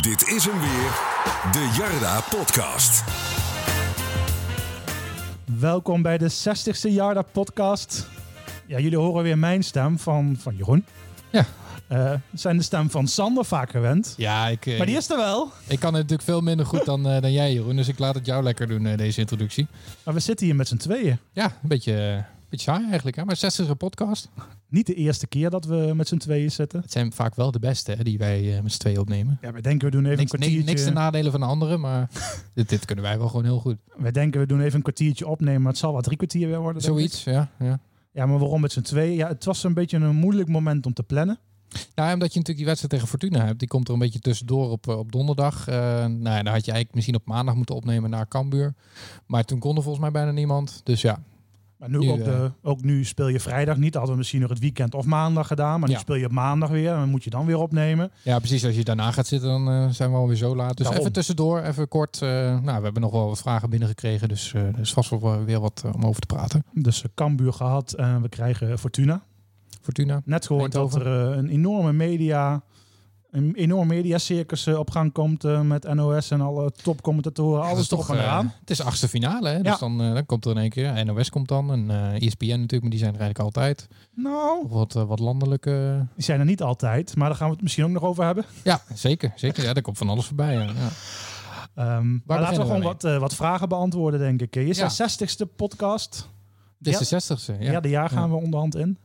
Dit is hem weer, de Jarda Podcast. Welkom bij de 60ste Jarda podcast. Ja, jullie horen weer mijn stem van, van Jeroen. Ja. Eh, het zijn de stem van Sander vaak gewend. Ja, ik, eh, Maar die is er wel. ik kan het natuurlijk veel minder goed dan, eh, dan jij, Jeroen. Dus ik laat het jou lekker doen, eh, deze introductie. Maar we zitten hier met z'n tweeën. Ja, een beetje, beetje saai eigenlijk. Hè? Maar 60 podcast. Niet de eerste keer dat we met z'n tweeën zitten. Het zijn vaak wel de beste hè, die wij eh, met z'n tweeën opnemen. Ja, we denken we doen even Niks, een kwartiertje. niks ten nadelen van de anderen, maar dit, dit kunnen wij wel gewoon heel goed. We denken we doen even een kwartiertje opnemen, maar het zal wel drie kwartier weer worden. Zoiets, ja. ja. Ja, maar waarom met z'n tweeën? Ja, het was een beetje een moeilijk moment om te plannen. Nou, omdat je natuurlijk die wedstrijd tegen Fortuna hebt. Die komt er een beetje tussendoor op, eh, op donderdag. Eh nou, ja, dan had je eigenlijk misschien op maandag moeten opnemen naar Cambuur. Maar toen kon er volgens mij bijna niemand. Dus ja, Maar nu, Nu, ook, de, ook nu speel je vrijdag niet. Hadden we misschien nog het weekend of maandag gedaan. Maar nu Ja. speel je maandag weer. En dan moet je dan weer opnemen. Ja, precies. Als je daarna gaat zitten, dan eh, zijn we alweer zo laat. Dus Daarom. even tussendoor, even kort. eh, nou, we hebben nog wel wat vragen binnengekregen. Dus eh, er is vast wel weer wat eh, om over te praten. Dus Cambuur gehad en we krijgen Fortuna. Fortuna. Net gehoord dat Eindhoven. er eh, een enorme media... Een enorm mediacircus eh, op gang komt eh, met NOS en alle topcommentatoren. Alles toch van eh. Het is achtste finale, hè? Ja. Dus dan, dan komt er in één keer. NOS komt dan. En ESPN natuurlijk, maar die zijn er eigenlijk altijd. Nou, Of wat, wat landelijke... die zijn er niet altijd. Maar daar gaan we het misschien ook nog over hebben. Ja, zeker. zeker. Ja, daar komt van alles voorbij. Ja. Ja. Ehm, maar laten we gewoon wat, wat vragen beantwoorden, denk ik. Je is de 60ste podcast. Dit is de zestigste. Ja, Ja. de jaar gaan we onderhand in.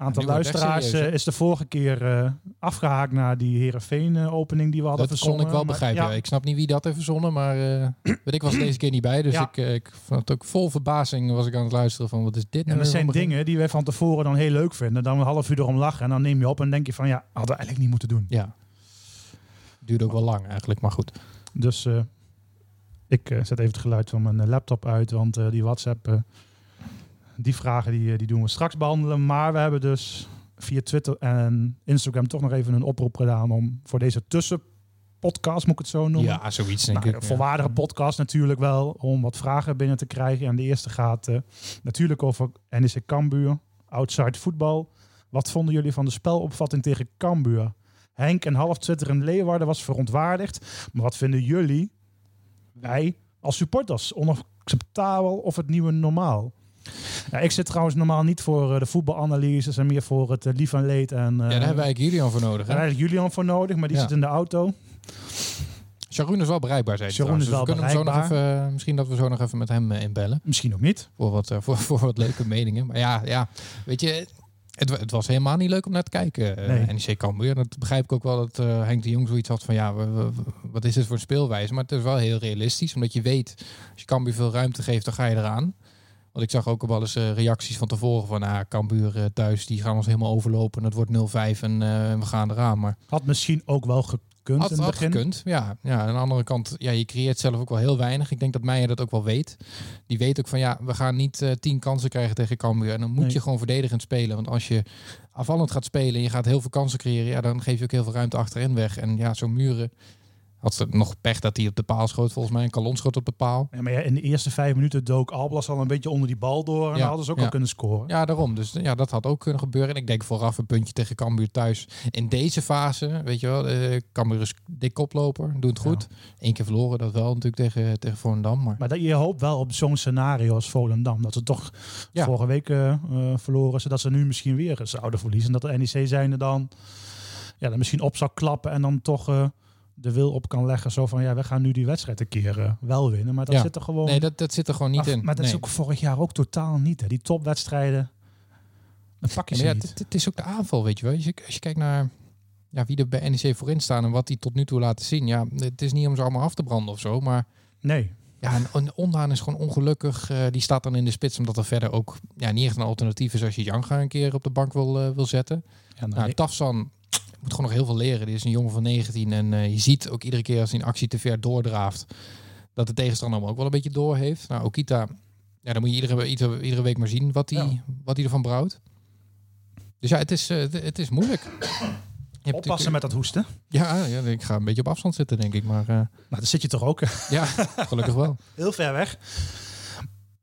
Aantal luisteraars serieus, eh, is de vorige keer eh, afgehaakt naar die Herenveen-opening die we hadden Dat kon verzonnen. ik wel begrijpen. ja. Ik snap niet wie dat heeft verzonnen, maar eh, weet ik was er deze keer niet bij. Dus Ja. ik, eh, ik vond het ook vol verbazing was ik aan het luisteren van wat is dit En nou dat weer zijn dingen die wij van tevoren dan heel leuk vinden. Dan een half uur erom lachen en dan neem je op en denk je van ja, hadden we eigenlijk niet moeten doen. Ja. Duurde ook wel lang eigenlijk, maar goed. Dus eh, ik eh, zet even het geluid van mijn eh, laptop uit, want eh, die WhatsApp, eh, die vragen die, eh, die doen we straks behandelen. Maar we hebben dus via Twitter en Instagram toch nog even een oproep gedaan om voor deze tussenpodcast, moet ik het zo noemen. Ja, zoiets denk Nou, ik. een ja. volwaardige podcast natuurlijk wel, om wat vragen binnen te krijgen. En de eerste gaat eh, natuurlijk over NEC Cambuur, outside voetbal. Wat vonden jullie van de spelopvatting tegen Cambuur? Henk en half Twitter en Leeuwarden was verontwaardigd. Maar wat vinden jullie, wij als supporters, onacceptabel of het nieuwe normaal? Ja, ik zit trouwens normaal niet voor eh, de voetbalanalyses en meer voor het eh, lief en leed. En, Ja, daar hebben wij eigenlijk Julian voor nodig. daar Hè? heb ik Julian voor nodig, maar die Ja. zit in de auto. Sharon is wel bereikbaar, zei hij Sharon is trouwens. Dus we kunnen hem zo nog bereikbaar. even, eh, misschien dat we zo nog even met hem eh, inbellen. Misschien ook niet. Voor wat, eh, voor, voor wat leuke meningen. Maar ja, ja weet je... Het, het was helemaal niet leuk om naar te kijken. eh Nee. NEC Cambuur. Dat begrijp ik ook wel dat eh, Henk de Jong zoiets had van... Ja, we- we- we- wat is dit voor een speelwijze? Maar het is wel heel realistisch. Omdat je weet, als je Cambuur veel ruimte geeft, dan ga je eraan. Want ik zag ook al wel eens eh, reacties van tevoren van... Ah, Cambuur eh, thuis, die gaan ons helemaal overlopen. En het wordt 0-5 en eh, we gaan eraan. Maar Had misschien ook wel gekund had, in het had begin. gekund, ja. ja. Aan de andere kant, ja, je creëert zelf ook wel heel weinig. Ik denk dat Meijer dat ook wel weet. Die weet ook van, ja, we gaan niet eh, tien kansen krijgen tegen Cambuur. En dan moet Nee. je gewoon verdedigend spelen. Want als je afvallend gaat spelen en je gaat heel veel kansen creëren... Ja, dan geef je ook heel veel ruimte achterin weg. En ja, zo'n muren... Had ze nog pech dat hij op de paal schoot, volgens mij. Een kalon schoot op de paal. Ja, maar ja, in de eerste vijf minuten dook Alblas al een beetje onder die bal door. En Ja, dan hadden ze ook ja. al kunnen scoren. Ja, daarom. Dus ja, dat had ook kunnen gebeuren. En ik denk vooraf een puntje tegen Cambuur thuis. In deze fase, weet je wel, eh Cambuur is dik koploper, doet het goed. Eén keer verloren, dat wel natuurlijk tegen, tegen Volendam. Maar Maar dat, je hoopt wel op zo'n scenario als Volendam. Dat ze toch vorige week eh, verloren. Zodat ze nu misschien weer zouden verliezen. En dat de NEC zijnde dan, ja, dan misschien op zou klappen. En dan toch de wil op kan leggen. Zo van, ja, we gaan nu die wedstrijd een keer eh, wel winnen. Maar dat Ja. zit er gewoon... nee, dat, dat zit er gewoon niet af- in. Maar dat is ook vorig jaar ook totaal niet. Hè. Die topwedstrijden, dan pak je Ja, ze maar ja, niet. het, is ook de aanval, weet je wel. Als je, als je kijkt naar ja, wie er bij NEC voorin staan en wat die tot nu toe laten zien. Ja, het is niet om ze allemaal af te branden of zo, maar Nee. ja, en, Ondaan is gewoon ongelukkig. Eh, die staat dan in de spits omdat er verder ook ja, niet echt een alternatief is als je Janga een keer op de bank wil, eh, wil zetten. Ja, nou, Nou. Tafsan moet gewoon nog heel veel leren. Die is een jongen van 19 en eh, je ziet ook iedere keer als hij een actie te ver doordraaft, dat de tegenstander hem ook wel een beetje door heeft. Nou, Okita, ja, dan moet je iedere, iedere, iedere week maar zien wat hij Ja. wat hij ervan brouwt. Dus ja, het is, eh, het, is moeilijk. Je hebt Oppassen met dat hoesten. Ja, ja, ik ga een beetje op afstand zitten, denk ik. Maar Nou, daar zit je toch ook ja, gelukkig wel. heel ver weg.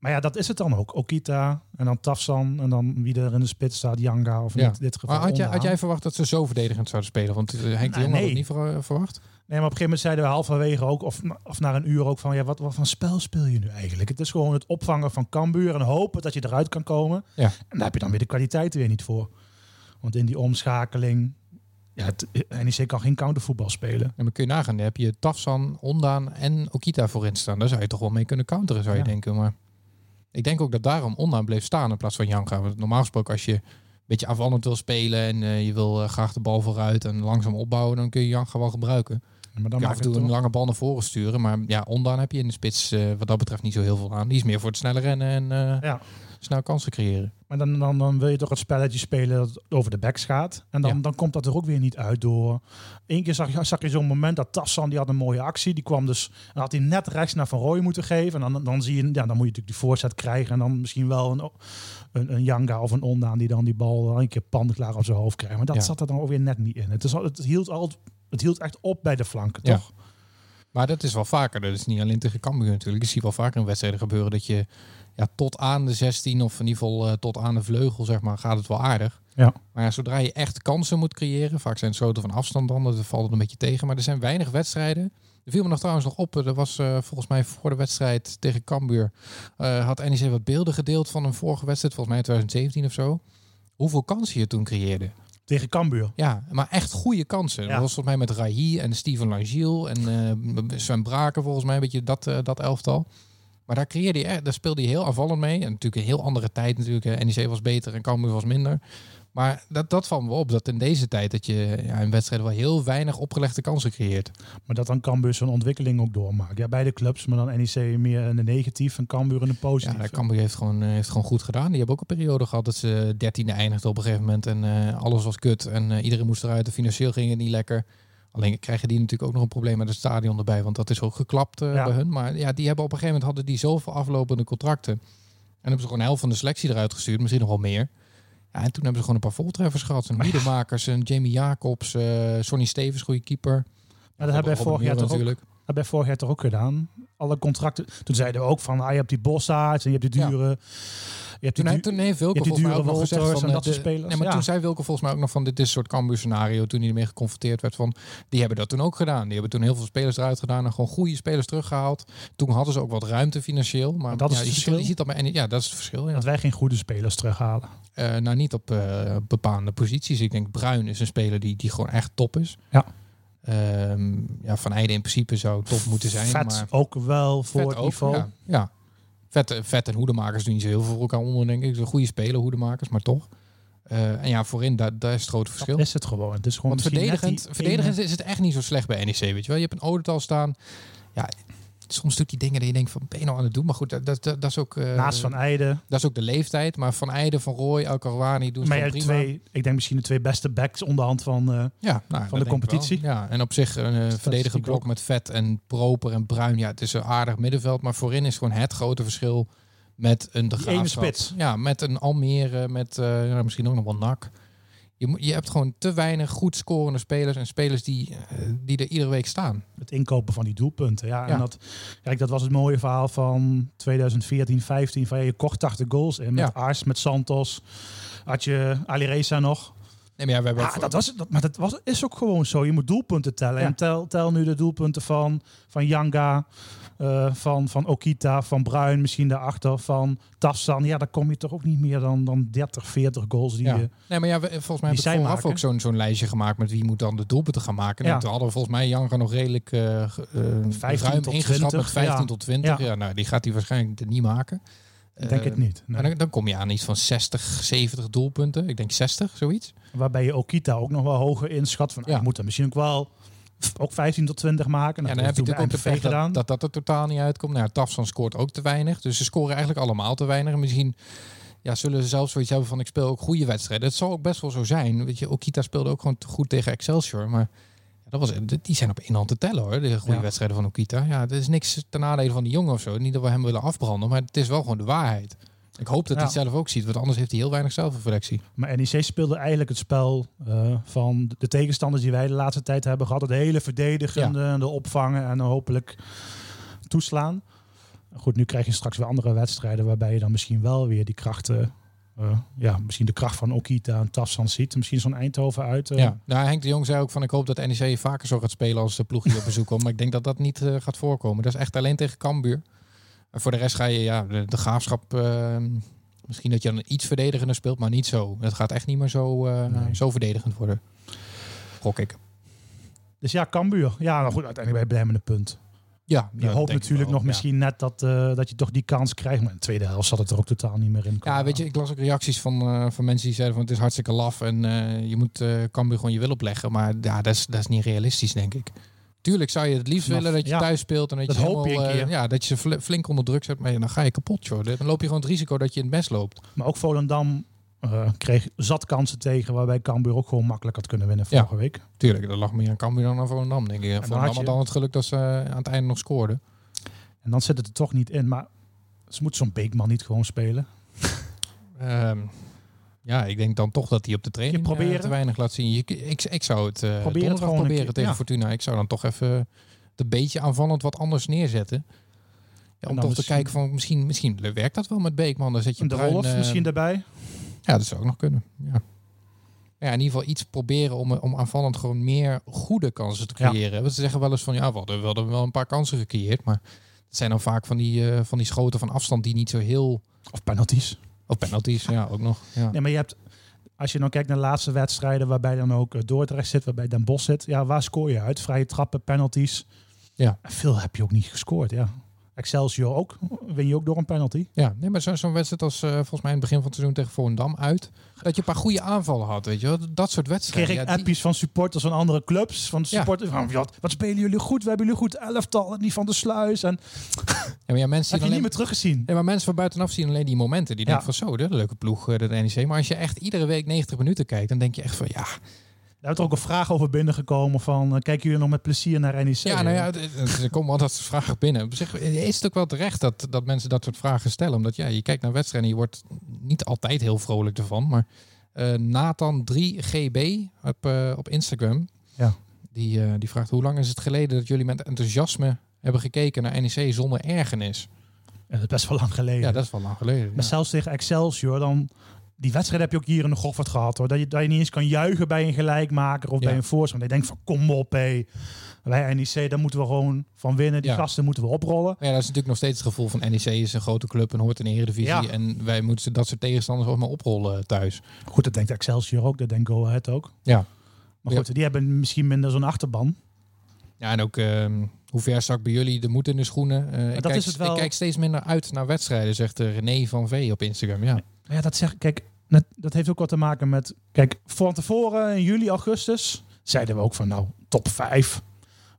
Maar ja, dat is het dan ook. Okita en dan Tafsan en dan wie er in de spits staat, Yanga of Ja. in dit geval Maar had, jij, had jij verwacht dat ze zo verdedigend zouden spelen? Want eh, Henk de Nou, Jong had het niet ver- verwacht. Nee, maar op een gegeven moment zeiden we halverwege ook, of, of na een uur ook van, ja, wat, wat voor spel speel je nu eigenlijk? Het is gewoon het opvangen van Cambuur en hopen dat je eruit kan komen. Ja. En daar heb je dan weer de kwaliteit weer niet voor. Want in die omschakeling, ja, het, NEC kan geen countervoetbal spelen. En dan kun je nagaan, dan heb je Tafsan, Ondaan en Okita voorin staan. Daar zou je toch wel mee kunnen counteren, zou je Ja. denken. Maar ik denk ook dat daarom Ondaan bleef staan in plaats van Janga. Want normaal gesproken, als je een beetje aanvallend wil spelen en eh, je wil eh, graag de bal vooruit en langzaam opbouwen, dan kun je Janga wel gebruiken. Maar dan Dan af en toe een lange bal naar voren sturen. Maar ja, Ondaan heb je in de spits eh, wat dat betreft niet zo heel veel aan. Die is meer voor het snelle rennen en eh, Ja. snel kansen creëren. Maar dan, dan, dan wil je toch het spelletje spelen dat over de backs gaat. En dan, Ja. dan komt dat er ook weer niet uit door. Eén keer zag, je- zag je zo'n moment dat Tassan, die had een mooie actie. Die kwam dus, en had hij net rechts naar Van Rooij moeten geven. En dan, dan zie je, ja, dan moet je natuurlijk die voorzet krijgen. En dan misschien wel een, een, een Janga of een Ondaan die dan die bal een keer panklaar op zijn hoofd krijgt. Maar dat Ja. zat er dan ook weer net niet in. Het, is, het, hield al, het hield echt op bij de flanken, Ja. toch? Maar dat is wel vaker. Dat is niet alleen tegen Cambuur natuurlijk. Ik zie wel vaker in wedstrijden gebeuren dat je ja, tot aan de 16 of in ieder geval eh, tot aan de vleugel zeg maar, gaat het wel aardig. Ja. Maar ja, zodra je echt kansen moet creëren, vaak zijn het schoten van afstand dan, dat valt het een beetje tegen. Maar er zijn weinig wedstrijden. Er viel me nog trouwens nog op, er was eh, volgens mij voor de wedstrijd tegen Cambuur, eh, had NEC wat beelden gedeeld van een vorige wedstrijd, volgens mij in 2017 of zo. Hoeveel kansen je toen creëerde. Tegen Cambuur. Ja, maar echt goede kansen. Ja. Dat was volgens mij met Rahi en Steven Langiel en eh Sven Braken volgens mij, een beetje dat, eh, dat elftal. Maar daar, creëerde echt- daar speelde hij heel aanvallend mee. En natuurlijk een heel andere tijd natuurlijk. NEC was beter en Cambuur was minder. Maar dat, dat valt me op, dat in deze tijd dat je ja, in wedstrijden wel heel weinig opgelegde kansen creëert. Maar dat dan Cambuur zijn ontwikkeling ook doormaakt. Ja, beide clubs, maar dan NEC meer in de negatief en Cambuur in de Ja, positief. dat Cambuur heeft gewoon, eh, heeft gewoon goed gedaan. Die hebben ook een periode gehad dat ze dertiende eindigden op een gegeven moment. En eh, alles was kut en eh, iedereen moest eruit. En financieel ging het niet lekker. Alleen krijgen die natuurlijk ook nog een probleem met het stadion erbij. Want dat is ook geklapt Ja. bij hun. Maar ja, die hebben op een gegeven moment hadden die zoveel aflopende contracten. En hebben ze gewoon een helft van de selectie eruit gestuurd. Misschien nog wel meer. Ja, en toen hebben ze gewoon een paar voltreffers gehad. Een Wiedemakers, een Jamie Jacobs, eh Sonny Stevens, goede keeper. Maar dat hebben Robin vorig jaar ook natuurlijk. Hebben wij vorig jaar toch ook gedaan. Alle contracten. Toen zeiden we ook van, ah, je hebt die Bossaerts en je hebt die Ja. dure... Je hebt die Toen, toen heeft Wilke je hebt die volgens mij ook dure nog gezegd van... en dat de- spelers. Nee, maar Ja. toen zei Wilke volgens mij ook nog van... dit is een soort Cambuur scenario toen hij ermee geconfronteerd werd van... die hebben dat toen ook gedaan. Die hebben toen heel veel spelers eruit gedaan... en gewoon goede spelers teruggehaald. Toen hadden ze ook wat ruimte financieel. Maar, dat is het verschil? Je ziet dat bij, en ja, dat is het verschil. Ja. dat wij geen goede spelers terughalen. Eh, nou, niet op eh, bepaalde posities. Ik denk Bruin is een speler die, die gewoon echt top is. Ja. Ehm, ja, Van Eijden in principe zou top moeten zijn. Vet maar ook wel voor Vet het ook, niveau. Ja, ja. Vet, vet en hoedemakers doen niet zo heel veel voor elkaar onder, denk ik. Ze zijn goede spelen, hoedemakers, maar toch. Eh, en ja, voorin, daar, daar is het grote verschil. Dat is het gewoon. Het is gewoon Want verdedigend, verdedigend ene- is het echt niet zo slecht bij NEC, weet je wel. Je hebt een Odental staan. Ja, soms doet hij dingen die je denkt van, ben je nou aan het doen? Maar goed, dat, dat, dat is ook... eh, Naast Van Eijden. Dat is ook de leeftijd. Maar Van Eijden, Van Rooij, El Karouani doen Maar prima. twee, ik denk misschien de twee beste backs onderhand van... eh, Ja, nou, dat de competitie. Ja, en op zich een uh, verdedigend blok met vet en proper en bruin. Ja, het is een aardig middenveld. Maar voorin is gewoon het grote verschil met een de Die Graafschap. spits. Ja, met een Almere, met eh, misschien ook nog wel NAC. Je, moet- je hebt gewoon te weinig goed scorende spelers en spelers die, eh, die er iedere week staan. Het inkopen van die doelpunten. Ja, Ja. En dat, kijk, dat was het mooie verhaal van 2014, 15. Van je kocht 80 goals in. Met Ja. Ars, met Santos. Had je Alireza nog. Nee, maar ja, we hebben Ja, dat was, dat, maar dat was, is ook gewoon zo. Je moet doelpunten tellen. Ja. En tel, tel nu de doelpunten van, van Yanga, eh, van, van Okita, van Bruin, misschien daarachter, van Tafsan. Ja, dan kom je toch ook niet meer dan, dan 30, 40 goals die ja. je... Nee, maar ja, we, volgens mij hebben we vooraf maken. ook zo'n zo'n lijstje gemaakt met wie moet dan de doelpunten gaan maken. Ja. En toen hadden we volgens mij Janga nog redelijk uh, 15 ruim tot ingeschat 20, met 15 ja. tot 20. Ja. Ja. nou, die gaat hij waarschijnlijk niet maken. Ik denk het niet. nee. Dan, dan kom je aan iets van 60, 70 doelpunten. Ik denk 60, zoiets. Waarbij je Okita ook nog wel hoger inschat. Van, Ja. Je moet er misschien ook wel ook 15 tot 20 maken. Ja, Dat dan heb je natuurlijk ook de pech dat, dat dat er totaal niet uitkomt. Nou, ja, Tafsan scoort ook te weinig. Dus ze scoren eigenlijk allemaal te weinig. En misschien ja, zullen ze zelfs zoiets hebben van ik speel ook goede wedstrijden. Het zal ook best wel zo zijn. Weet je, Okita speelde ook gewoon te goed tegen Excelsior. Maar ja, dat was, die zijn op één hand te tellen hoor, de goede Ja. wedstrijden van Okita. Ja, het is niks ten nadele van die jongen of zo. Niet dat we hem willen afbranden, maar het is wel gewoon de waarheid. Ik hoop dat hij Ja. het zelf ook ziet, want anders heeft hij heel weinig zelfreflectie. Maar NEC speelde eigenlijk het spel eh, van de tegenstanders die wij de laatste tijd hebben gehad. Het hele verdedigende, de opvangen en hopelijk toeslaan. Goed, nu krijg je straks weer andere wedstrijden waarbij je dan misschien wel weer die krachten, eh, ja, misschien de kracht van Okita en Tassan ziet. Misschien zo'n Eindhoven uit. eh, Ja, nou, Henk de Jong zei ook van ik hoop dat NEC vaker zo gaat spelen als de ploeg hier op bezoek komt. Maar ik denk dat dat niet gaat voorkomen. Dat is echt alleen tegen Cambuur. En voor de rest ga je ja, de, de graafschap. eh, misschien dat je dan iets verdedigender speelt, maar niet zo. Het gaat echt niet meer zo, eh, Nee. zo verdedigend worden. Gok ik. Dus ja, Cambuur. Ja, nou goed, uiteindelijk ben je blij met een punt. Ja, Je hoopt natuurlijk nog misschien net dat, eh, dat je toch die kans krijgt. Maar in de tweede helft zat het er ook totaal niet meer in. Ja, weet je, ik las ook reacties van, eh, van mensen die zeiden van het is hartstikke laf en je moet Cambuur gewoon je wil opleggen. Maar ja, dat is, dat is niet realistisch, denk ik. Tuurlijk zou je het liefst Vanaf- willen dat je ja, thuis speelt en dat, dat je hoop je helemaal, eh, keer. ja, dat je ze fl- flink onder druk zet. Maar ja, dan ga je kapot, joh. Dan loop je gewoon het risico dat je in het mes loopt. Maar ook Volendam eh, kreeg zat kansen tegen waarbij Cambuur ook gewoon makkelijk had kunnen winnen Ja. vorige week. Tuurlijk, dat lag meer aan Cambuur dan aan Volendam, denk ik. dan Volendam had had je- dan het geluk dat ze eh, aan het einde nog scoorden. En dan zit het er toch niet in. Maar ze moeten zo'n Beekman niet gewoon spelen. Ehm, ja, ik denk dan toch dat hij op de training Je proberen? eh, te weinig laat zien. Je, ik, ik zou het uh, Probeer het gewoon proberen keer, tegen ja. Fortuna. Ik zou dan toch even een beetje aanvallend wat anders neerzetten. Ja, om dan toch te kijken van misschien, misschien werkt dat wel met Beekman. Dan zet je de Bruin, Wolf eh, misschien daarbij. Ja, dat zou ook nog kunnen. Ja. Ja, in ieder geval iets proberen om, om aanvallend gewoon meer goede kansen te Ja. creëren. Want ze zeggen wel eens van ja, we hadden, we hadden wel een paar kansen gecreëerd. Maar het zijn dan vaak van die, eh, van die schoten van afstand die niet zo heel... Of penalties. Of penalties, ja, ook nog. Ja. Nee, maar je hebt, als je dan kijkt naar de laatste wedstrijden waarbij dan ook eh, Dordrecht zit, waarbij Den Bosch zit. Ja, waar scoor je uit? Vrije trappen, penalties. Ja. Veel heb je ook niet gescoord, ja. Excelsior ook. Win je ook door een penalty. Ja, nee, maar zo- zo'n wedstrijd als eh, volgens mij in het begin van het seizoen tegen Volendam uit. Dat je een paar goede aanvallen had, weet je wel. Dat soort Kreeg wedstrijden. ik ja, die- appjes van supporters van andere clubs. Van de Ja. supporters van, wat, wat spelen jullie goed? We hebben jullie goed elftal. Die van de sluis. En ja, maar ja, mensen heb je alleen, niet meer teruggezien. ja, maar mensen van buitenaf zien alleen die momenten. Die denken van zo, een leuke ploeg, eh, de NEC. Maar als je echt iedere week 90 minuten kijkt, dan denk je echt van ja. Daar is er ook een vraag over binnengekomen van... eh, kijken jullie nog met plezier naar NEC? Ja, nou ja, er komen altijd vragen binnen. Op zich is het ook wel terecht dat, dat mensen dat soort vragen stellen. Omdat ja, je kijkt naar wedstrijden en je wordt niet altijd heel vrolijk ervan. Maar eh, Nathan3GB op, eh, op Instagram, Ja. die, die vraagt hoe lang is het geleden dat jullie met enthousiasme hebben gekeken naar NEC zonder ergernis? Ja, dat is best wel lang geleden. Ja, dat is wel lang geleden. Maar ja. zelfs tegen Excelsior, dan... Die wedstrijd heb je ook hier in de Goffert gehad hoor. Dat je, dat je niet eens kan juichen bij een gelijkmaker of Ja. bij een voorstander. Je denkt van kom op hé. Bij NEC, daar moeten we gewoon van winnen. Die Ja. gasten moeten we oprollen. Ja, dat is natuurlijk nog steeds het gevoel van NEC is een grote club en hoort in de Eredivisie. Ja. En wij moeten dat soort tegenstanders ook maar oprollen thuis. Goed, dat denkt Excelsior ook. Dat denkt Go Ahead ook. Ja. Maar goed, die hebben misschien minder zo'n achterban. Ja, en ook ehm, hoe ver zak bij jullie de moed in de schoenen? Eh, ik, dat kijk, is het wel. ik kijk steeds minder uit naar wedstrijden, zegt eh, René van V op Instagram. Ja, ja, dat zeg kijk, dat, heeft ook wat te maken met. Kijk, van tevoren in juli, augustus zeiden we ook van nou, top 5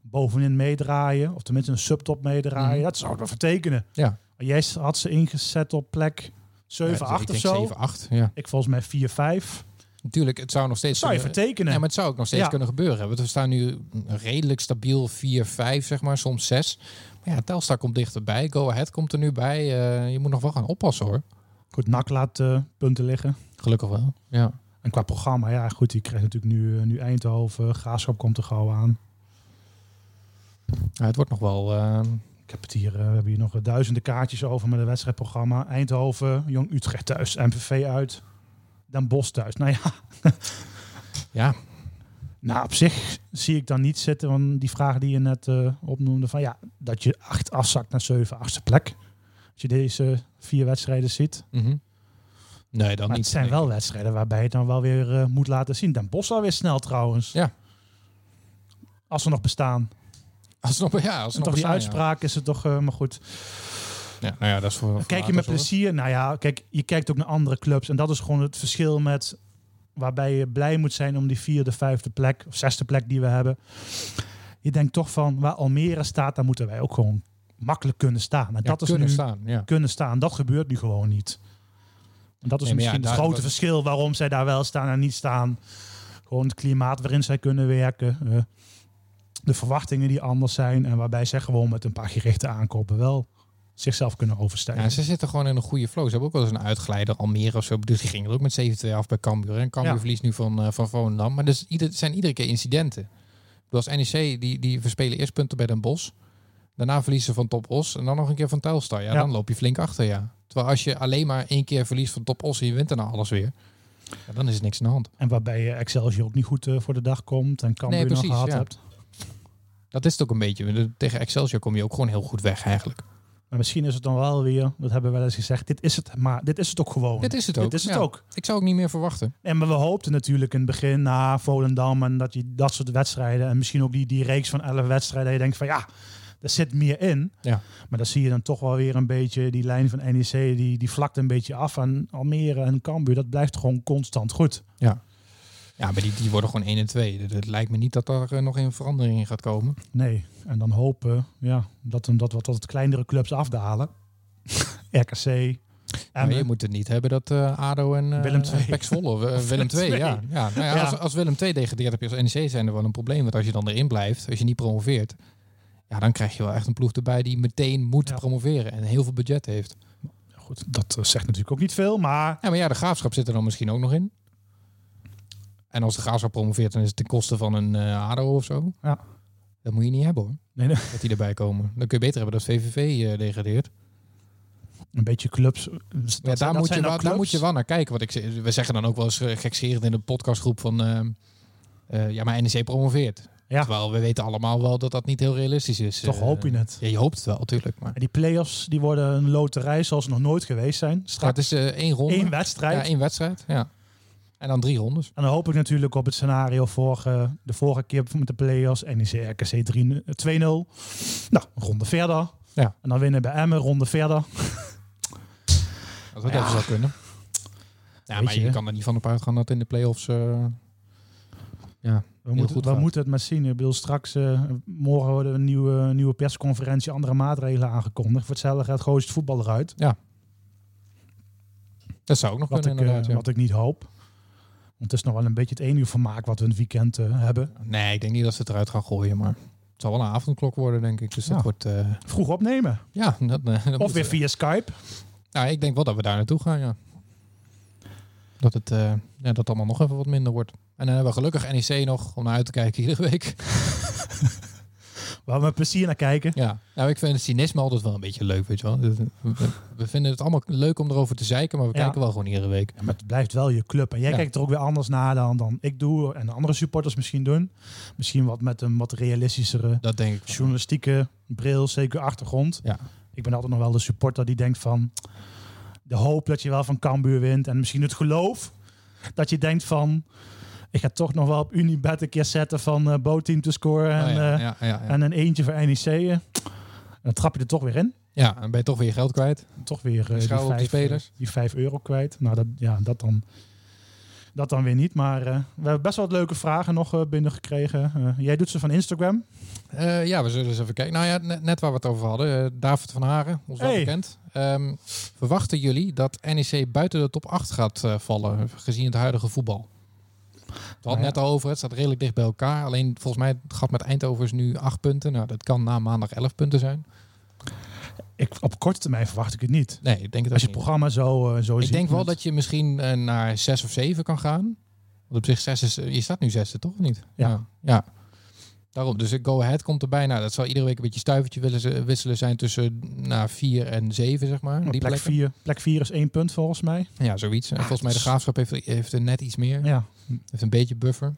bovenin meedraaien. Of tenminste een subtop meedraaien. Mhm. Dat zou ik wel vertekenen. Ja. Jij had ze ingezet op plek 7, Ja, 8 ik of denk zo. 7, 8. Ja. Ik volgens mij 4, 5. Natuurlijk, het zou nog steeds zou je kunnen- vertekenen. Ja, maar het zou ook nog steeds Ja. kunnen gebeuren. Want we staan nu redelijk stabiel 4, 5, zeg maar, soms 6. Maar ja, Telstar komt dichterbij. Go Ahead komt er nu bij. Eh, je moet nog wel gaan oppassen hoor. Goed, NAC laat eh, punten liggen. Gelukkig wel. Ja. En qua programma, ja goed, die krijgt natuurlijk nu, eh, nu Eindhoven. Graafschap komt er gauw aan. Ja, het wordt nog wel. eh, Ik heb het hier, eh, we hebben hier nog eh, duizenden kaartjes over met een wedstrijdprogramma. Eindhoven, Jong Utrecht thuis, MVV uit, Den Bosch thuis. Nou ja, ja, nou op zich zie ik dan niet zitten, want die vraag die je net eh, opnoemde, van ja, dat je acht afzakt naar 7, achtste plek. Als je deze vier wedstrijden ziet. mhm. Nee, dan Maar niet. het zijn wel wedstrijden waarbij je het dan wel weer eh, moet laten zien. Den Bosch alweer snel trouwens. Ja. Als ze nog bestaan. Als nog, ja, als En nog toch die bestaan, ja. uitspraak is het toch, eh, maar goed. Ja, nou ja, dat is voor. Kijk je met plezier? Nou ja, kijk, je kijkt ook naar andere clubs. En dat is gewoon het verschil met waarbij je blij moet zijn om die vierde, vijfde plek of zesde plek die we hebben. Je denkt toch van waar Almere staat, daar moeten wij ook gewoon makkelijk kunnen staan. En Ja, dat is kunnen nu staan. Ja. kunnen staan. Dat gebeurt nu gewoon niet. En dat is Nee, maar ja, misschien het grote dat- verschil waarom zij daar wel staan en niet staan. Gewoon het klimaat waarin zij kunnen werken. de verwachtingen die anders zijn. En waarbij zij gewoon met een paar gerichte aankopen wel zichzelf kunnen overstijgen. Ja, ze zitten gewoon in een goede flow. Ze hebben ook wel eens een uitgeleider, Almere of zo. Dus die gingen er ook met 7-2 af bij Cambuur. En Cambuur Ja. verliest nu van, eh van Volendam. Maar dus, ieder, zijn iedere keer incidenten. Als NEC, die, die verspelen eerst punten bij Den Bosch. Daarna verliezen van Top Os. En dan nog een keer van Telstar. Ja, Ja. dan loop je flink achter, ja. Terwijl als je alleen maar één keer verliest van Top Os en je wint daarna alles weer. Ja, dan is er niks aan de hand. En waarbij je Excelsior ook niet goed eh, voor de dag komt en Cambuur Nee, nog gehad ja. hebt. Dat is het ook een beetje. Tegen Excelsior kom je ook gewoon heel goed weg eigenlijk. Maar misschien is het dan wel weer, dat hebben we wel eens gezegd, dit is het, maar dit is het ook gewoon. Dit is het ook. Dit is het ja. ook. Ik zou ook niet meer verwachten. En maar we hoopten natuurlijk in het begin na Volendam en dat je dat soort wedstrijden en misschien ook die, die reeks van 11 wedstrijden, dat je denkt van ja, er zit meer in. Ja. Maar dan zie je dan toch wel weer een beetje die lijn van NEC, die, die vlakt een beetje af. En Almere en Cambuur, dat blijft gewoon constant goed. Ja, maar die, die worden gewoon 1 en 2. Het, het lijkt me niet dat er eh, nog een verandering in gaat komen. Nee, en dan hopen ja, dat, dat wat wat kleinere clubs afdalen. RKC, Maar je moet het niet hebben dat eh, ADO en uh, Willem II. Pek Zwolle, of, eh, Willem II, II. ja. ja, nou ja, Ja. Als, als Willem II degradeert heb je als NEC zijn er wel een probleem. Want als je dan erin blijft, als je niet promoveert, ja, dan krijg je wel echt een ploeg erbij die meteen moet Ja. promoveren en heel veel budget heeft. Goed, dat eh, zegt natuurlijk ook niet veel, maar Ja, maar ja, de graafschap zit er dan misschien ook nog in. En als de graafschap promoveert, dan is het ten koste van een eh ADO of zo. Ja. Dat moet je niet hebben hoor, nee, nee, dat die erbij komen. Dan kun je beter hebben dat VVV eh, degradeert. een beetje clubs. Dat, Ja, zijn- daar, moet je wel, daar moet je wel naar kijken. Want ik, zeg- we zeggen dan ook wel eens gekscherend in de podcastgroep van... ja, maar NEC promoveert. Ja. Terwijl we weten allemaal wel dat dat niet heel realistisch is. Toch Eh, hoop je het. Ja, je hoopt het wel, natuurlijk. Maar En die play-offs die worden een loterij zoals ze nog nooit geweest zijn. ja, het Straks is eh, één ronde. één wedstrijd. Ja, één wedstrijd. Ja. En dan drie rondes. En dan hoop ik natuurlijk op het scenario vorige, de vorige keer met de play-offs. NEC RKC 3 eh, 2-0. Nou, een ronde verder. Ja. En dan winnen bij Emmen, ronde verder. Dat dat Ja. even zou kunnen. Ja, Weet maar je, je. kan er niet van op uitgaan dat in de play-offs... eh, ja, We, moeten, we het maar zien. Ik bedoel, straks, eh, morgen worden een nieuwe, nieuwe persconferentie, andere maatregelen aangekondigd. Voor hetzelfde gaat gooit het voetbal eruit. dat zou ook nog Wat ik, kunnen eh, inderdaad. ja. wat ik niet hoop. Want het is nog wel een beetje het enige vermaak wat we in het weekend eh, hebben. Nee, ik denk niet dat ze het eruit gaan gooien, maar... Het zal wel een avondklok worden, denk ik. Dus Ja. dat wordt... eh, Vroeg opnemen. ja, dat, eh, dat Of weer via Skype. Nou, ik denk wel dat we daar naartoe gaan, ja. Dat het eh, ja, dat allemaal nog even wat minder wordt. En dan hebben we gelukkig NEC nog om naar uit te kijken iedere week. Waar we met plezier naar kijken. Ja, nou, ik vind het cynisme altijd wel een beetje leuk, weet je wel. We, we- vinden het allemaal leuk om erover te zeiken, maar we Ja. kijken wel gewoon iedere week. Ja, maar het blijft wel je club. En jij Ja. kijkt er ook weer anders naar dan, dan ik doe. En de andere supporters misschien doen. Misschien wat met een wat realistischere Dat denk ik journalistieke bril, zeker achtergrond. Ja. Ik ben altijd nog wel de supporter die denkt van... De hoop dat je wel van Cambuur wint. En misschien het geloof dat je denkt van... Ik ga toch nog wel op Unibet een keer zetten van eh bootteam te scoren. En, Oh ja, eh, ja, ja, ja. en een eentje voor NEC. En dan trap je er toch weer in. ja, en ben je toch weer geld kwijt. Toch weer eh, die, vijf, spelers. die vijf euro kwijt. Nou, dat, ja, dat dan... Dat dan weer niet. Maar we hebben best wel wat leuke vragen nog eh, binnengekregen. Jij doet ze van Instagram. Ja, we zullen eens even kijken. Nou ja, net, net waar we het over hadden. David van Haren, ons wel Hey. bekend. Ehm, verwachten jullie dat NEC buiten de top 8 gaat vallen, gezien het huidige voetbal? We hadden Nou ja. net al over, het staat redelijk dicht bij elkaar. Alleen volgens mij, het gat met Eindhoven is nu 8 punten. Nou, dat kan na maandag 11 punten zijn. Ik, op korte termijn verwacht ik het niet. Nee, ik denk het Als je niet. programma zo, eh, zo Ik ziet. denk wel met- dat je misschien eh, naar 6 of 7 kan gaan. Want op zich 6 is, je staat nu zesde, toch? Of niet? Ja. ja. ja. Daarom, dus Go Ahead komt erbij. Nou, dat zal iedere week een beetje stuivertje willen wisselen zijn tussen nou, 4 en 7, zeg maar. Die plek, plekken. 4, plek 4 is één punt volgens mij. Ja, zoiets. En volgens mij de graafschap heeft, heeft er net iets meer. Ja, Heeft een beetje buffer.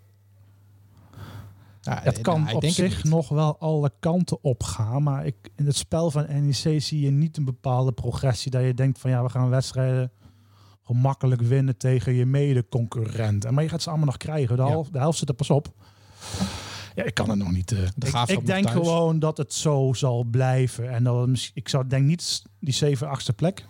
Het eh, kan nou, ik op denk het zich nog wel alle kanten op gaan. Maar ik, in het spel van NEC zie je niet een bepaalde progressie. Dat je denkt van ja, we gaan wedstrijden gemakkelijk winnen tegen je mede-concurrent. Maar je gaat ze allemaal nog krijgen. De, Ja. half, de helft zit er pas op. Ja, ik kan het nog niet. eh. ik, denk thuis. gewoon dat het zo zal blijven. En dat het, ik zou denk niet die 7, 8e plek.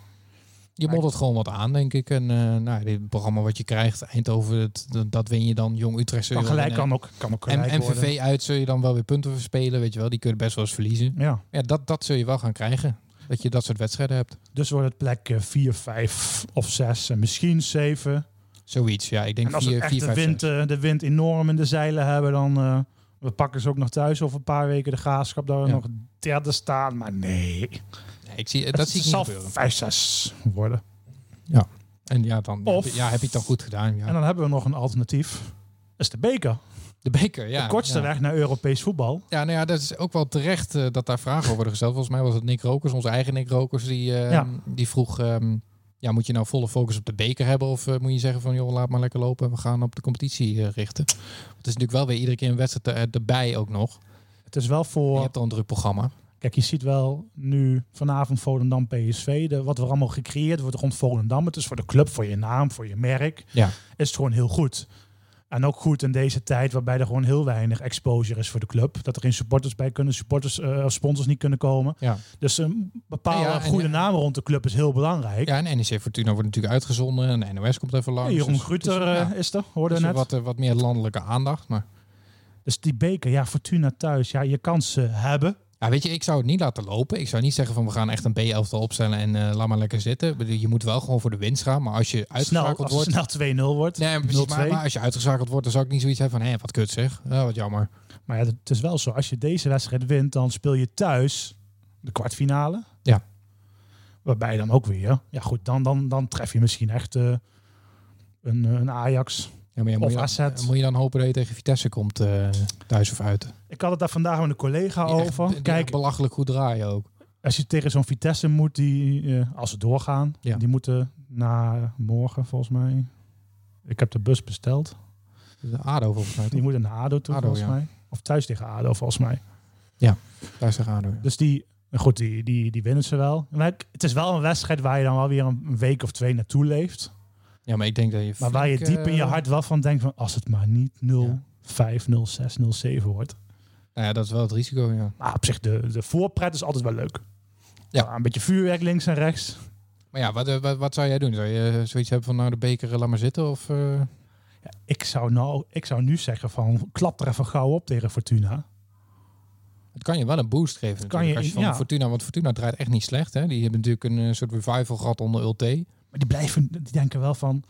Je moet het gewoon wat aan, denk ik. En eh nou, dit programma wat je krijgt, Eindhoven, het, dat, dat win je dan. Jong Utrecht zul je Kan wel gelijk kan ook, kan ook En gelijk worden. MVV uit zul je dan wel weer punten verspelen, weet je wel. Die kun je best wel eens verliezen. Ja. Ja, dat, dat zul je wel gaan krijgen. Dat je dat soort wedstrijden hebt. Dus wordt het plek 4, 5 of 6 en misschien 7. Zoiets, ja. Ik denk En als we 4, echt 4, de 5, wind, 6. eh, de wind enorm in de zeilen hebben, dan uh, we pakken ze ook nog thuis over een paar weken de graafschap dat we Ja. nog derde staan. Maar nee, Nee, ik zie, dat het zie ik niet zal gebeuren. 5, 6 worden. En ja, dan Of- heb je, ja, heb je het dan goed gedaan. Ja. En dan hebben we nog een alternatief. Dat is de beker. De beker, ja. de kortste ja. weg naar Europees voetbal. Ja, nou ja, dat is ook wel terecht eh, dat daar vragen over worden gesteld. Volgens mij was het Nick Rokers, onze eigen Nick Rokers, die, eh, Ja. die vroeg... ehm, ja, moet je nou volle focus op de beker hebben? Of eh, moet je zeggen van, joh, laat maar lekker lopen. We gaan op de competitie eh, richten. Want Het is natuurlijk wel weer iedere keer een wedstrijd er- erbij ook nog. Het is wel Je voor... hebt al een druk programma. Kijk, je ziet wel nu vanavond Volendam PSV. De, wat er allemaal gecreëerd wordt rond Volendam. Het is voor de club, voor je naam, voor je merk. Ja. Is het gewoon heel goed. En ook goed in deze tijd waarbij er gewoon heel weinig exposure is voor de club. Dat er geen supporters bij kunnen, supporters eh, of sponsors niet kunnen komen. Ja. Dus een bepaalde Ja, en goede ja. naam rond de club is heel belangrijk. ja, en NEC Fortuna wordt natuurlijk uitgezonden. En NOS komt even langs. Jeroen Dus- Gruter dus, eh, ja, is er, hoorde dus net. wat, eh, wat meer landelijke aandacht. Maar Dus die beker, ja, Fortuna thuis. Ja, je kan ze hebben. Ja, weet je, ik zou het niet laten lopen. Ik zou niet zeggen van we gaan echt een B-elftal opstellen en eh, laat maar lekker zitten. Je moet wel gewoon voor de winst gaan. Maar als je Snel, uitgeschakeld als wordt... snel 2-0 wordt. Nee, precies, maar, 0-2. maar als je uitgeschakeld wordt, dan zou ik niet zoiets hebben van hé, wat kut zeg. Ja, wat jammer. Maar ja, het is wel zo. Als je deze wedstrijd wint, dan speel je thuis de kwartfinale. Ja. Waarbij dan ook weer, ja goed, dan, dan, dan tref je misschien echt eh, een, een Ajax. Ja, maar ja, moet, Of je AZ. dan, moet je dan hopen dat je tegen Vitesse komt, eh, thuis of uit. Ik had het daar vandaag met een collega Die over. echt Kijk, belachelijk goed draaien ook. als je tegen zo'n Vitesse moet, die, eh, als ze doorgaan, Ja. die moeten na morgen volgens mij. Ik heb de bus besteld. De ADO volgens mij. Die moeten naar ADO toe, ADO, volgens ja. mij. Of thuis tegen ADO, volgens mij. Thuis tegen ADO. ja. Dus die, goed, die, die, die winnen ze wel. Maar het is wel een wedstrijd waar je dan wel weer een een week of twee naartoe leeft. Ja, maar ik denk dat je Maar waar je diep in je eh, hart wel van denkt van als het maar niet 0-5, 0-6, 0-7 wordt. Nou ja, dat is wel het risico, ja. Maar op zich, de, de voorpret is altijd wel leuk. Ja. een beetje vuurwerk links en rechts. Maar ja, wat, eh, wat, wat zou jij doen? Zou je eh, zoiets hebben van nou de beker, laat maar zitten? Of, Ja, ik, zou nou, ik zou nu zeggen van klap er even gauw op tegen Fortuna. Het kan je wel een boost geven. kan je- als je van ja. Fortuna, want Fortuna draait echt niet slecht. Hè? Die hebben natuurlijk een soort revival gehad onder Ulte. Maar die blijven, die denken wel van...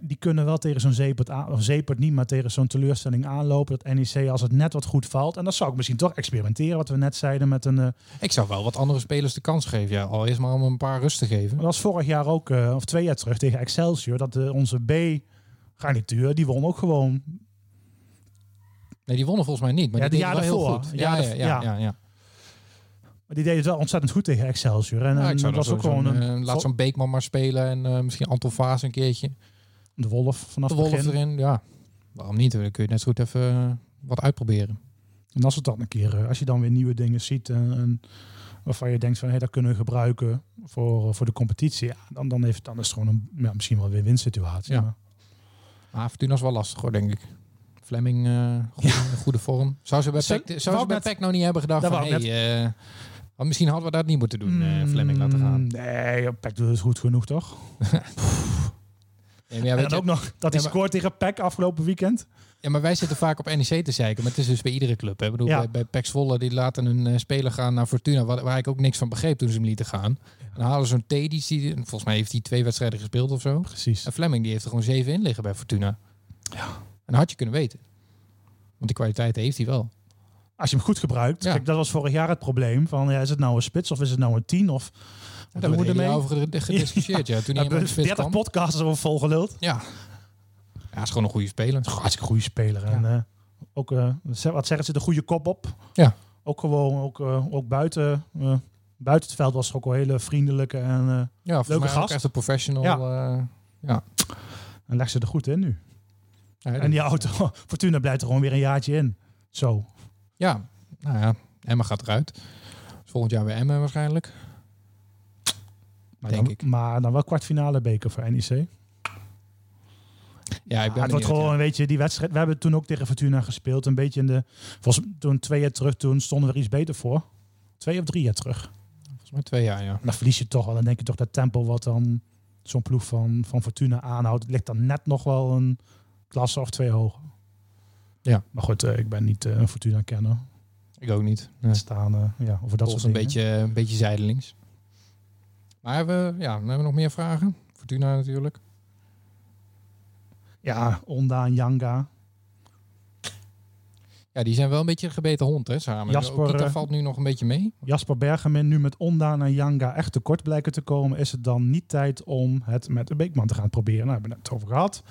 Die kunnen wel tegen zo'n zeepert, aan, of zeepert niet, maar tegen zo'n teleurstelling aanlopen. Dat NEC als het net wat goed valt. En dan zou ik misschien toch experimenteren, wat we net zeiden met een... eh, Ik zou wel wat andere spelers de kans geven. Ja, al eerst maar om een paar rust te geven. Dat was vorig jaar ook, eh, of twee jaar terug, tegen Excelsior. Dat eh, onze B-garnituur, die won ook gewoon. Nee, die wonnen volgens mij niet. Maar Ja, die de deden jaar wel heel daarvoor. goed. Ja, Ja, de- ja, ja, ja. ja, ja. Maar die deden het wel ontzettend goed tegen Excelsior. En, Ja, en ik zou dat dat was zo, ook gewoon een, eh, laat zo'n Beekman maar spelen en eh, misschien Anton Vaas een keertje. de wolf vanaf De Wolf begin. erin, ja. Waarom niet? Dan kun je net zo goed even eh, wat uitproberen. En als het dan een keer, eh, als je dan weer nieuwe dingen ziet en, en waarvan je denkt van, hé, dat kunnen we gebruiken voor, voor de competitie. Ja, dan, dan, heeft, dan is het gewoon een, ja, misschien wel weer winsituatie. Ja. Maar Maar Fortuna is wel lastig hoor, denk ik. Fleming, eh goede, goede vorm. Zou ze bij Zou- wou zou ze ik bij net- PEC nou niet hebben gedacht Dat van... Hey, maar misschien hadden we dat niet moeten doen, eh, Fleming laten gaan. Mm, Nee, Peck doet het goed genoeg, toch? Ja, maar, ja, en dan je- ook nog dat hij Ja, scoort tegen Peck afgelopen weekend. ja, maar wij zitten vaak op NEC te zeiken. Maar het is dus bij iedere club. Hè. Ik bedoel, bij, bij PEC Zwolle, die laten een eh, speler gaan naar Fortuna... Waar, waar ik ook niks van begreep toen ze hem lieten gaan. En dan halen ze zo'n Tedis, die, volgens mij heeft hij twee wedstrijden gespeeld of zo. Precies. En Fleming die heeft er gewoon zeven in liggen bij Fortuna. Ja. En dat had je kunnen weten. Want die kwaliteit heeft hij wel. Als je hem goed gebruikt. Ja. Kijk, dat was vorig jaar het probleem. Van, ja, is het nou een spits of is het nou een tien? Of Daar hebben we ermee? over ged- gediscussieerd. Ja. Toen hebben in de spits 30 kwam. podcasts over volgeluld. Ja. Ja, is gewoon een goede speler. Hartstikke goede speler. En eh, ook, ze- wat zeggen ze, de goede kop op. Ja. Ook gewoon, ook, eh, ook buiten, buiten het veld was er ook wel hele vriendelijke. En, Ja, Leuke gast. echt een professional. Ja. eh, en leg ze er goed in nu. ja, En die auto, Fortuna blijft er gewoon weer een jaartje in. Zo. Ja, nou ja. Emma gaat eruit. Volgend jaar weer Emma waarschijnlijk. Maar, Denk dan, ik. maar dan wel kwartfinale beker voor NEC. Ja, ik ben Ja, het wordt gewoon ja. een beetje die wedstrijd. We hebben toen ook tegen Fortuna gespeeld. Een beetje in de. Volgens toen twee jaar terug, toen stonden we er iets beter voor. Twee of drie jaar terug. Volgens mij twee jaar, ja. En dan verlies je toch wel. Dan denk je toch dat tempo wat dan zo'n ploeg van, van Fortuna aanhoudt, ligt dan net nog wel een klasse of twee hoger. Ja. Maar goed, eh, ik ben niet eh, een Fortuna kenner. Ik ook niet. Nee. Staan eh, ja, over dat Dat soort was een dingen. beetje, een beetje zijdelings. Maar hebben we, ja, hebben we nog meer vragen. Fortuna natuurlijk. Ja, Onda en Janga. Ja, die zijn wel een beetje een gebeten hond, hè, samen. Jasper, eh, valt nu nog een beetje mee. Jasper Bergemin nu met Ondaan en Janga echt tekort blijken te komen, is het dan niet tijd om het met een Beekman te gaan proberen? Nou, hebben we het over gehad.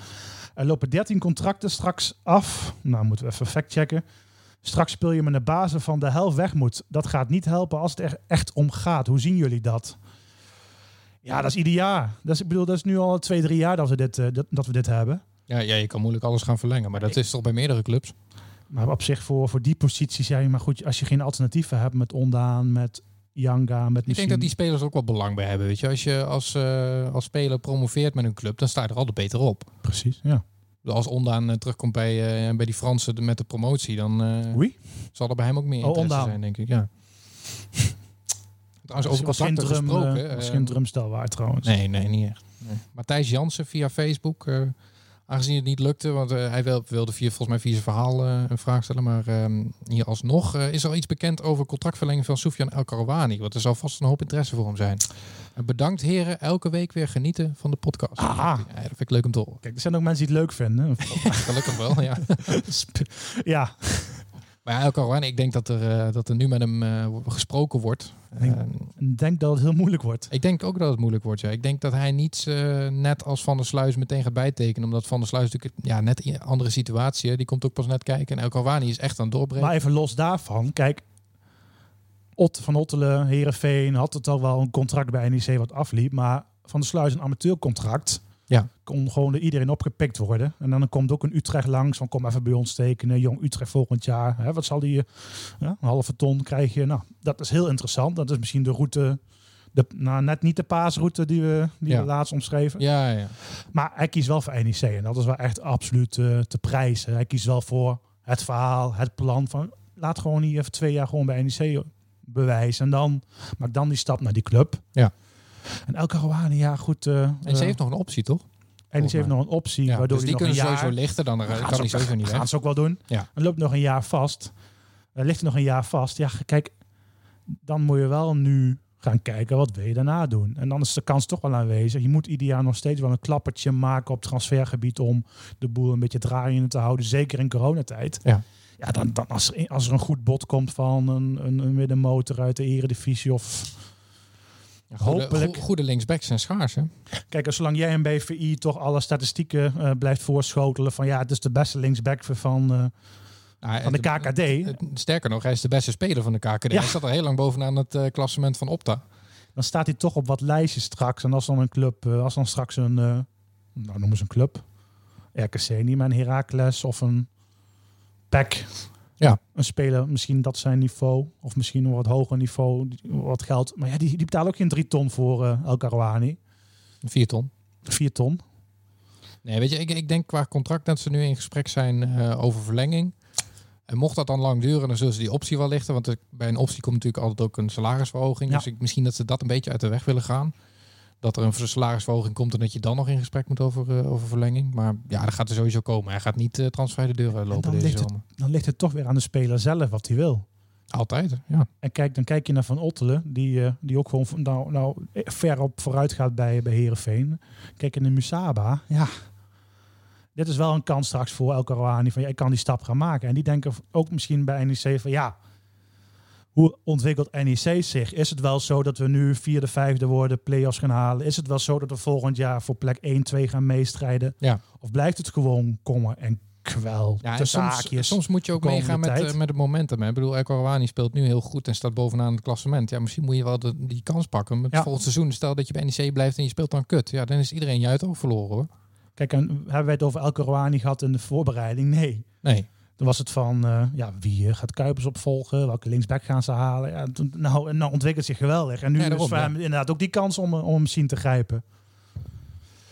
Er lopen 13 contracten straks af. Nou, moeten we even factchecken. Straks speel je met een basis van de helft weg moet. Dat gaat niet helpen als het er echt om gaat. Hoe zien jullie dat? Ja, dat is ieder jaar. Dat is, ik bedoel, dat is nu al twee, drie jaar dat we dit, eh, dat, dat we dit hebben. Ja, ja, je kan moeilijk alles gaan verlengen, maar dat is toch bij meerdere clubs? Maar op zich voor, voor die positie zei je, maar goed, als je geen alternatieven hebt met Ondaan, met Janga, met Ik misschien... denk dat die spelers ook wel belang bij hebben. Weet je, als je als, eh, als speler promoveert met een club, dan sta je er altijd beter op. Precies, ja. Als Ondaan eh, terugkomt bij, eh, bij die Fransen de- met de promotie, dan zal er bij hem ook meer Oh, interesse Ondaan. zijn, denk ik. Ja. Trouwens, over was geen contracten drum, gesproken. geen drumstel waar trouwens. Nee, nee, niet echt. Nee. Matthijs Jansen via Facebook. Aangezien het niet lukte, want eh, hij wil, wilde via, volgens mij via zijn verhaal eh, een vraag stellen. Maar ehm, hier alsnog eh, is er al iets bekend over contractverlenging van Soufiane El Karouani. Want er zal vast een hoop interesse voor hem zijn. En bedankt heren, elke week weer genieten van de podcast. Aha. Ja, dat vind ik leuk om te horen. Kijk, er zijn ook mensen die het leuk vinden. Gelukkig wel, ja. ja, Maar ja, ik denk dat er, eh, dat er nu met hem eh, gesproken wordt. denk- Eh, ik denk dat het heel moeilijk wordt. Ik denk ook dat het moeilijk wordt. Ja. Ik denk dat hij niet eh, net als Van der Sluis meteen gaat bijtekenen. Omdat Van der Sluis natuurlijk ja, net in een andere situatie. Die komt ook pas net kijken. En El Kawani is echt aan het doorbreken. Maar even los daarvan, kijk, Ot van Ottelen, Herenveen had het al wel een contract bij NEC wat afliep, maar Van der Sluis een amateurcontract. Ja. Kon gewoon door iedereen opgepikt worden. En dan komt ook een Utrecht langs, van kom even bij ons tekenen, jong Utrecht volgend jaar. Hè, wat zal die, een halve ton krijg je. Nou, dat is heel interessant. Dat is misschien de route, de, nou, net niet de paasroute die we, die Ja. we laatst omschreven. Ja, ja. Maar hij kiest wel voor NEC en dat is wel echt absoluut eh, te prijzen. Hij kiest wel voor het verhaal, het plan van laat gewoon niet even twee jaar gewoon bij NEC bewijzen. En dan maak dan die stap naar die club. Ja. En elke Rouhani, ja goed. eh En ze eh, heeft nog een optie, toch? NEC heeft nog een optie, Ja, waardoor dus die kunnen ze sowieso lichten. Dan eh, gaan kan ze hij ook- sowieso niet weg. gaan ze ook wel doen. Ja. En loopt nog een jaar vast. Er ligt nog een jaar vast. Ja, kijk, dan moet je wel nu gaan kijken wat wil je daarna doen. En dan is de kans toch wel aanwezig. Je moet ieder jaar nog steeds wel een klappertje maken op transfergebied om de boel een beetje draaiende te houden. Zeker in coronatijd. Ja. Ja, dan, dan als, er, als er een goed bod komt van een, een, een middenmotor uit de eredivisie of... Ja, goede, Hopelijk. go- goede linksbacks zijn schaars, hè? Kijk, zolang jij een BVI toch alle statistieken eh, blijft voorschotelen van ja, het is de beste linksback van, eh, Nou, van de KKD. het- Sterker nog, hij is de beste speler van de KKD. Ja. Hij staat er heel lang bovenaan het eh, klassement van Opta. dan staat hij toch op wat lijstjes straks. En als dan een club, eh, als dan straks een, eh nou noemen ze een club, RKC niet, maar een Heracles of een PEC. Ja. Een speler, misschien dat zijn niveau, of misschien een wat hoger niveau, wat geld. Maar ja, die, die betalen ook geen drie ton voor eh El Karouani. Vier ton. Vier ton. Nee, weet je, ik, ik denk qua contract dat ze nu in gesprek zijn eh, over verlenging. En mocht dat dan lang duren, dan zullen ze die optie wel lichten. Want er- bij een optie komt natuurlijk altijd ook een salarisverhoging. Ja. Dus ik, misschien dat ze dat een beetje uit de weg willen gaan. Dat er een salarisverhoging komt en dat je dan nog in gesprek moet over, eh, over verlenging. Maar ja, dat gaat er sowieso komen. Hij gaat niet uh, transfer de deur lopen dan deze ligt het- zomer. Dan ligt het toch weer aan de speler zelf wat hij wil. Altijd, ja. En kijk, dan kijk je naar Van Ottelen, die, eh, die ook gewoon nou, nou, ver op vooruit gaat bij, bij Herenveen. Kijk je naar Musaba, ja. Dit is wel een kans straks voor El Karouani van ja, ik kan die stap gaan maken. En die denken ook misschien bij NEC van ja, hoe ontwikkelt NEC zich? Is het wel zo dat we nu vierde, vijfde worden, play-offs gaan halen? Is het wel zo dat we volgend jaar voor plek 1, 2 gaan meestrijden? Ja. Of blijft het gewoon kommer en kwel? Ja, en soms, soms moet je ook meegaan met, eh, met het momentum. Hè. Ik bedoel, El Karouani speelt nu heel goed en staat bovenaan het klassement. Ja, misschien moet je wel de, die kans pakken. Met Ja. volgend seizoen, stel dat je bij NEC blijft en je speelt dan kut. Ja, dan is iedereen je uit ook verloren hoor. Kijk, en hebben wij het over El Karouani gehad in de voorbereiding? Nee. Nee. Dan was het van, eh, ja, wie eh, gaat Kuipers opvolgen? Welke linksback gaan ze halen? Ja, toen, nou, en nou ontwikkelt zich geweldig. En nu Ja, is voor hem inderdaad ook die kans om, om hem misschien te grijpen.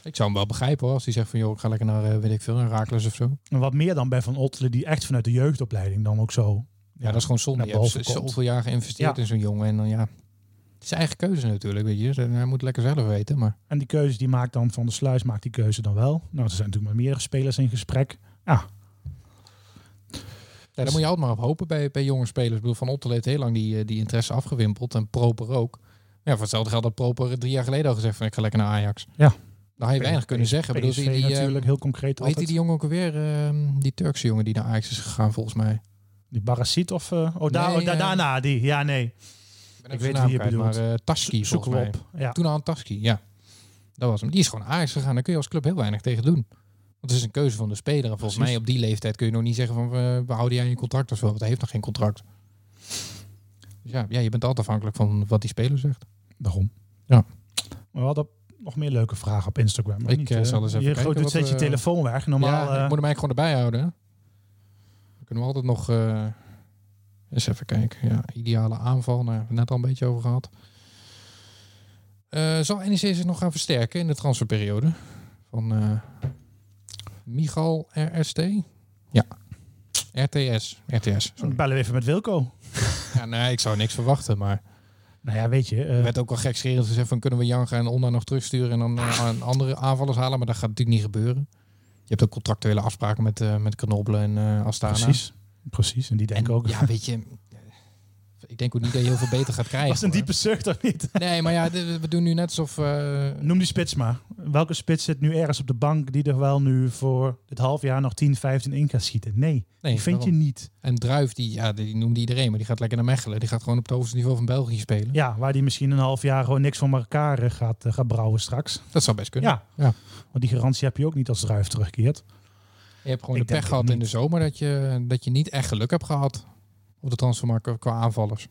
Ik zou hem wel begrijpen hoor. Als hij zegt van joh, ik ga lekker naar, eh, weet ik veel, een Raakles of zo. En wat meer dan bij Van Ottelen, die echt vanuit de jeugdopleiding dan ook zo... Ja, dat is gewoon zonde. Je hebt zoveel jaar geïnvesteerd Ja. in zo'n jongen. En dan ja, het is zijn eigen keuze natuurlijk, weet je. Dus Hij moet lekker zelf weten, maar... En die keuze die maakt dan Van de Sluis, maakt die keuze dan wel. Nou, er zijn natuurlijk maar meerdere spelers in gesprek. Ja, daar moet je altijd maar op hopen bij, bij jonge spelers. Ik bedoel, Van Ottel heeft heel lang die, eh, die interesse afgewimpeld. En Proper ook. Ja, voor hetzelfde geld had Proper drie jaar geleden al gezegd van ik ga lekker naar Ajax. Ja. Dan had je weinig kunnen zeggen. Bedoel, die, die, eh, natuurlijk heel concreet hoe heet die, jongen ook alweer? Ehm, die Turkse jongen die naar Ajax is gegaan volgens mij. Die Barasit of... eh oh, daar, oh, da- daarna die. Ja, nee. Ik, weet wie je bedoelt. Maar Taski Zoeken volgens mij. op. Toen al een Taski, ja. Dat was hem. Die is gewoon Ajax gegaan. Daar kun je als club heel weinig tegen doen. Want het is een keuze van de speler. En volgens Precies. mij op die leeftijd kun je nog niet zeggen van we, we houden jij je contract of zo. Want hij heeft nog geen contract. Dus ja, ja, je bent altijd afhankelijk van wat die speler zegt. Daarom. Ja. We hadden nog meer leuke vragen op Instagram. Ik, niet, eh, eh, zal eens even je kijken wat zet je telefoon weg. Normaal... ja, eh, ik moet hem eigenlijk gewoon erbij houden. Dan kunnen we altijd nog... eh, eens even kijken. Ja, ideale aanval. Nou, hebben we net al een beetje over gehad. Eh, zal NEC zich nog gaan versterken in de transferperiode? Van eh Michal RST? Ja. RTS. RTS. Sorry. bellen we even met Wilco. Ja, nee, ik zou niks verwachten, maar... Nou ja, weet je. eh, Er werd ook wel gekscherend gezegd van kunnen we Janga en Onda nog terugsturen en dan aan andere aanvallers halen, maar dat gaat natuurlijk niet gebeuren. Je hebt ook contractuele afspraken met, eh met Knobbelen en eh Astana. precies. Precies. En die En, denken ook... Ja, weet je, ik denk ook niet dat je heel veel beter gaat krijgen. was een hoor. diepe zucht of niet? Nee, maar ja, we doen nu net alsof... eh, Noem die spits maar. Welke spits zit nu ergens op de bank die er wel nu voor dit half jaar nog 10, 15 in gaat schieten? Nee, nee, die vind daarom. je niet. En Druif, die, ja, die noemde iedereen, maar die gaat lekker naar Mechelen. Die gaat gewoon op het hoogste niveau van België spelen. Ja, waar die misschien een half jaar gewoon niks van elkaar eh, gaat, eh, gaat brouwen straks. Dat zou best kunnen. Ja. Ja. Want die garantie heb je ook niet als Druif terugkeert. Je hebt gewoon Ik de pech het gehad in de zomer dat je, dat je niet echt geluk hebt gehad op de transfermarkt qua aanvallers.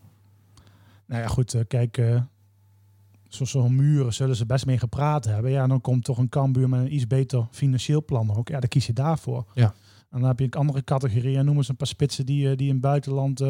Nou ja, goed, eh, kijk, zo- zo'n muren zullen ze best mee gepraat hebben. Ja, dan komt toch een Cambuur met een iets beter financieel plan ook. Ja, dan kies je daarvoor. Ja. En dan heb je een andere categorie. En noem eens een paar spitsen die, eh, die in het buitenland...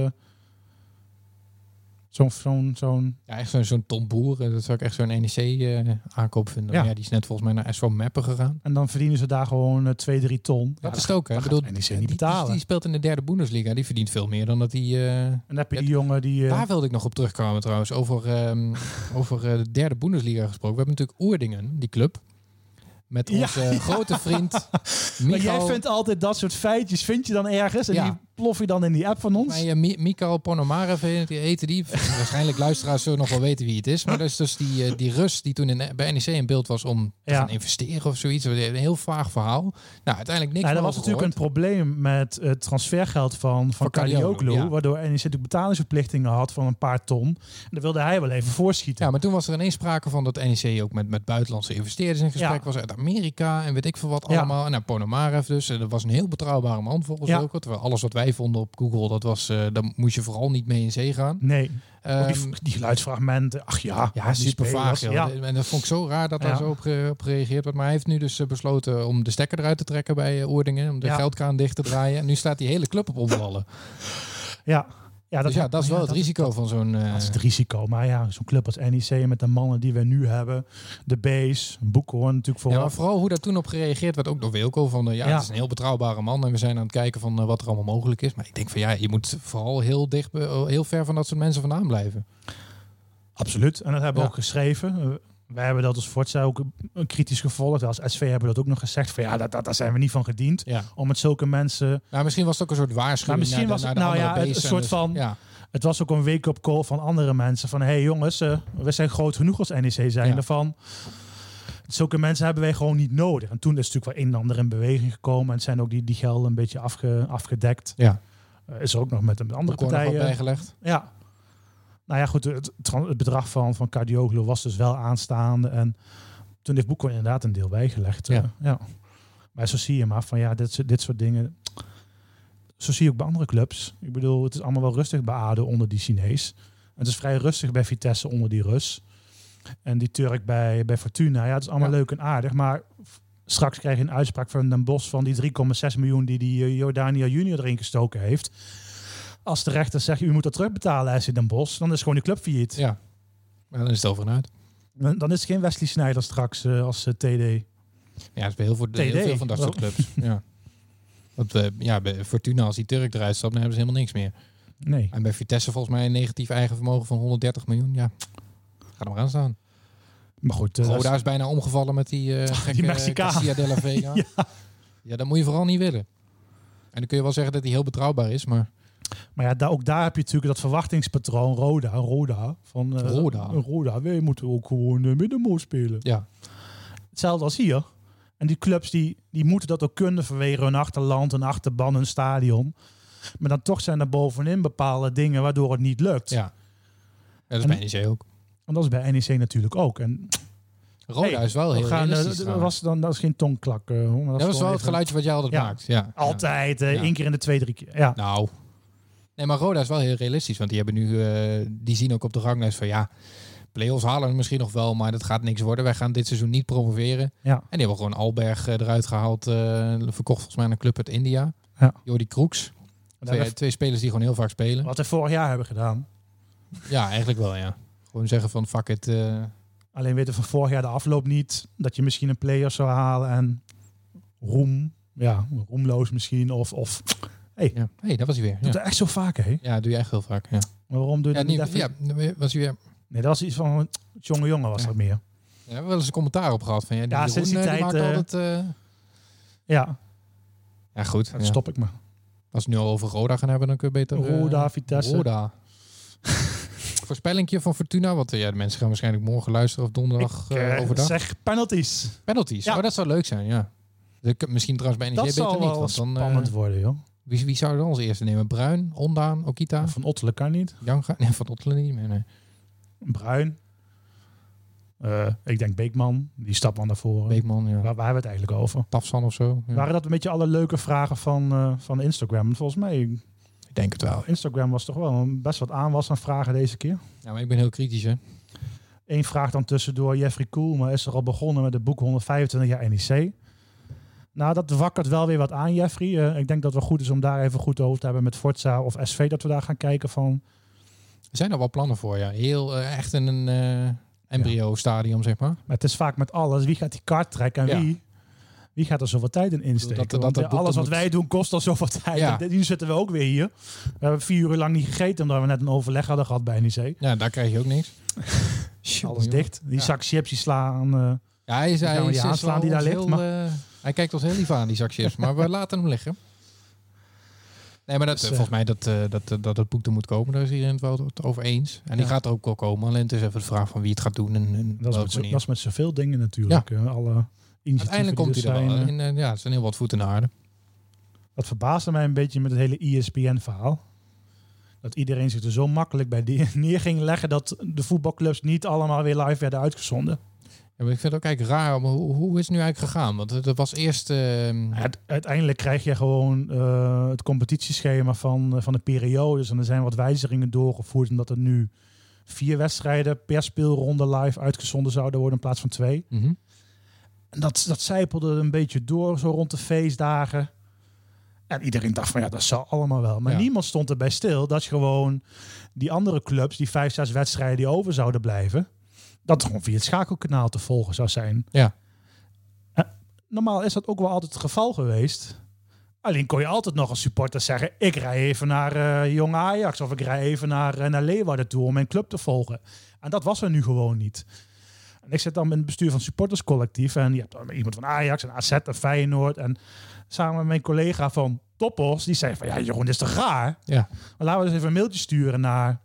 zo'n zo'n zo'n Ja, echt zo'n zo'n Tom Boer. eh, Dat zou ik echt zo'n NEC-aankoop vinden. Ja. Die is net volgens mij naar SV Meppen gegaan. En dan verdienen ze daar gewoon eh, 2, 3 ton. Dat is het ook, hè? Ik bedoel, NEC die, niet die- betalen. Die, speelt in de derde Bundesliga. Die verdient veel meer dan dat hij... eh, En dan heb je die jongen die... eh, Daar wilde ik nog op terugkomen trouwens. Over, ehm, over eh, de derde Bundesliga gesproken. We hebben natuurlijk Oerdingen, die club. Met Ja. onze grote vriend maar jij vindt altijd dat soort feitjes, vind je dan ergens? En Ja. die plof je dan in die app van ons? Mij, eh, Mi- Mikhail Ponomarev heet- heette die. Waarschijnlijk luisteraars zullen nog wel weten wie het is. Maar dat is dus die, eh, die Rus die toen in, bij NEC in beeld was om te Ja. gaan investeren of zoiets. Een heel vaag verhaal. Nou, uiteindelijk niks Nou, er was natuurlijk een probleem met het transfergeld van, van Kadioglu, ja. waardoor NEC natuurlijk betalingsverplichtingen had van een paar ton. En dat wilde hij wel even voorschieten. Ja, maar toen was er ineens sprake van dat NEC ook met, met buitenlandse investeerders in gesprek Ja. was uit Amerika en weet ik veel wat Ja. allemaal. En nou, Ponomarev dus. En dat was een heel betrouwbare man volgens Ja. ook. Terwijl alles wat wij vonden op Google, dat was, eh daar moest je vooral niet mee in zee gaan. Nee, ook die, Ehm, die geluidsfragmenten, ach ja. ja, super vaag. Ja. En dat vond ik zo raar dat daar Ja. zo op, ge- op gereageerd werd. Maar hij heeft nu dus eh, besloten om de stekker eruit te trekken bij eh, Oerdingen. Om de geldkraan dicht te draaien. En nu staat die hele club op omvallen. Ja. Ja, dus ja, dat is wel ja, het risico van zo'n... eh, Dat is het risico. Maar ja, zo'n club als NEC met de mannen die we nu hebben. De base, Boekhoorn natuurlijk Ja, voor. maar vooral hoe daar toen op gereageerd werd, ook door Wilco. Van, eh, ja, Ja. het is een heel betrouwbare man en we zijn aan het kijken van eh, wat er allemaal mogelijk is. Maar ik denk van ja, je moet vooral heel dicht, eh, heel ver van dat soort mensen vandaan blijven. Absoluut. En dat hebben we Ja. ook geschreven. Wij hebben dat als Forza ook een kritisch gevolgd. Als SV hebben we dat ook nog gezegd. Van ja, dat, dat, daar zijn we niet van gediend. Ja. Om met zulke mensen Nou, misschien was het ook een soort waarschuwing Maar misschien naar de, was het- nou ja, een soort Dus- van- Ja, Het was ook een wake-up call van andere mensen. Van, hé hey jongens, eh, we zijn groot genoeg als NEC zijn. Ja. Van, zulke mensen hebben wij gewoon niet nodig. En toen is natuurlijk wel een en ander in beweging gekomen. En zijn ook die, die gelden een beetje afge, afgedekt. ja. Eh, is er ook nog met een andere partijen. bijgelegd. Ja. Nou ja, goed. Het, bedrag van, van Cardioglu was dus wel aanstaande. En toen heeft Boekhoorn inderdaad een deel bijgelegd. eh, Ja. ja. Maar zo zie je maar van ja, dit, soort- dit soort dingen. Zo zie je ook bij andere clubs. Ik bedoel, het is allemaal wel rustig bij ADO onder die Chinees. Het is vrij rustig bij Vitesse onder die Rus. En die Turk bij, bij Fortuna. Ja, het is allemaal Ja. leuk en aardig. Maar straks krijg je een uitspraak van Den Bos van die 3,6 miljoen die die eh, Jordania junior erin gestoken heeft. Als de rechter zegt, u moet dat terugbetalen, als je Den Bos, dan is gewoon die club failliet. Ja. Maar dan is het over en uit. Dan dan is het geen Wesley Sneijder straks eh, als eh, TD. Ja, het is bij heel, veel, heel veel van dat soort clubs. ja. Want eh, ja, bij Fortuna, als die Turk eruit stapt, dan hebben ze helemaal niks meer. Nee. En bij Vitesse volgens mij een negatief eigen vermogen van 130 miljoen. Ja, ga er maar aan staan. Maar goed, dat Roda is- bijna omgevallen met die, gekke Mexicaan. Garcia de la Vega. Ja. ja. dat moet je vooral niet willen. En dan kun je wel zeggen dat hij heel betrouwbaar is, maar maar ja, daar, ook daar heb je natuurlijk dat verwachtingspatroon, Roda, Roda. Van, eh, Roda. Roda, wij moeten ook gewoon uh, middenmoot spelen. ja. Hetzelfde als hier. En die clubs die, die moeten dat ook kunnen vanwege hun achterland, hun achterban, hun stadion. Maar dan toch zijn er bovenin bepaalde dingen waardoor het niet lukt. Ja. Ja, dat is En- bij NEC ook. En dat is bij NEC natuurlijk ook. En Roda Hey, is wel we heel gaan, eh, dat was dan, dat is geen tongklak. maar Dat was wel het geluidje wat jij altijd Ja. maakt. Ja. Altijd, Ja. één keer in de twee, drie keer. Ja. Nou. Nee, maar Roda is wel heel realistisch. Want die hebben nu, eh, die zien ook op de ranglijst van ja, play-offs halen we misschien nog wel, maar dat gaat niks worden. Wij gaan dit seizoen niet promoveren. Ja. En die hebben gewoon Alberg eh, eruit gehaald, eh, verkocht volgens mij aan een club uit India. Ja. Jordi Kroeks. Twee, twee spelers die gewoon heel vaak spelen. Wat we vorig jaar hebben gedaan. Ja, eigenlijk wel, ja. Gewoon zeggen van fuck it. eh, Alleen weten van vorig jaar de afloop niet. Dat je misschien een player zou halen en roem. Ja, roemloos misschien. Of, of ja. hey, dat was hij weer. doet dat echt zo vaak, hè? ja, doe je echt heel vaak. Ja, Maar waarom doe je ja, dat niet even? ja was hij weer. Nee, dat was iets van jonge jongen was dat meer. Ja, we hebben wel eens een commentaar op gehad van ja, die Ja, Jeroen, sinds die eh, die tijd, maakt eh, altijd. eh, Ja, Ja, goed. dat ja. stop ik maar. Als we het nu al over Roda gaan hebben, dan kun je beter... eh, Roda, Vitesse. Roda. Voorspellingje van Fortuna, want eh, ja, de mensen gaan waarschijnlijk morgen luisteren of donderdag Ik, eh, eh, overdag. zeg penalties. Penalties, Ja. oh, dat zou leuk zijn, ja. Misschien trouwens bij NEC Dat beter niet, wel want dan... eh, spannend worden, joh. Wie, wie zou er dan als eerste nemen? Bruin, Ondaan, Okita, Van Ottelen kan niet. Janga? Nee, Van Ottelen niet meer, nee. Bruin. Eh, ik denk Beekman. Die stapt al naar voren. Beekman, ja. Waar, waar hebben we het eigenlijk over? Tafsan of zo. Ja. Waren dat een beetje alle leuke vragen van, eh, van Instagram? Volgens mij, Ik denk het wel. Instagram was toch wel best wat aanwas aan vragen deze keer. Ja, maar ik ben heel kritisch, hè. Eén vraag dan tussendoor. Jeffrey Koelma is er al begonnen met het boek 125 jaar NEC. Nou, dat wakkert wel weer wat aan, Jeffrey. Eh, ik denk dat het wel goed is om daar even goed over te hebben met Forza of SV. Dat we daar gaan kijken van... Er zijn er wel plannen voor, ja. Heel eh, echt in een eh, embryo-stadium, zeg maar. Maar het is vaak met alles. Wie gaat die kaart trekken en wie? Wie gaat er zoveel tijd in insteken? Dat- dat- alles wat wij doen kost al zoveel tijd. Ja. En nu zitten we ook weer hier. We hebben vier uur lang niet gegeten omdat we net een overleg hadden gehad bij NEC. Ja, daar krijg je ook niks. Alles dicht. Die Ja. zak chips die slaan. eh, Ja, hij is, hij die is die daar ligt, heel, maar- hij kijkt ons heel lief aan, die zak chips. maar we laten hem liggen. Nee, maar dat, Dus, eh, eh, volgens mij dat, eh, dat, eh, dat het boek er moet komen. Daar is iedereen het wel over eens. En die Ja. gaat er ook wel komen. Alleen het is even de vraag van wie het gaat doen. En, en dat, is met, dat is met zoveel dingen natuurlijk. eh, alle initiatieven Uiteindelijk komt hij er wel. in. ja, het zijn heel wat voeten de aarde. Dat verbaasde mij een beetje met het hele ESPN-verhaal. Dat iedereen zich er zo makkelijk bij neer ging leggen dat de voetbalclubs niet allemaal weer live werden uitgezonden. Ja, maar ik vind het ook eigenlijk raar. Maar hoe, hoe is het nu eigenlijk gegaan? Want het, was eerst... eh, Het- uiteindelijk krijg je gewoon eh, het competitieschema van, eh, van de periodes. En er zijn wat wijzigingen doorgevoerd. Omdat er nu vier wedstrijden per speelronde live uitgezonden zouden worden in plaats van twee. mhm. En dat, dat zijpelde een beetje door zo rond de feestdagen. En iedereen dacht van ja, dat zal allemaal wel. Maar Ja. niemand stond erbij stil dat je gewoon die andere clubs, die vijf, zes wedstrijden die over zouden blijven, dat gewoon via het schakelkanaal te volgen zou zijn. Ja. Eh, normaal is dat ook wel altijd het geval geweest. Alleen kon je altijd nog als supporter zeggen: ik rij even naar eh Jong Ajax of ik rij even naar, eh, naar Leeuwarden toe om mijn club te volgen. En dat was er nu gewoon niet. En ik zit dan in het bestuur van supporterscollectief. En je hebt dan iemand van Ajax en AZ en Feyenoord. En samen met mijn collega van Toppos, die zei van... Ja, Jeroen, dit is toch raar? Ja. Maar laten we dus even een mailtje sturen naar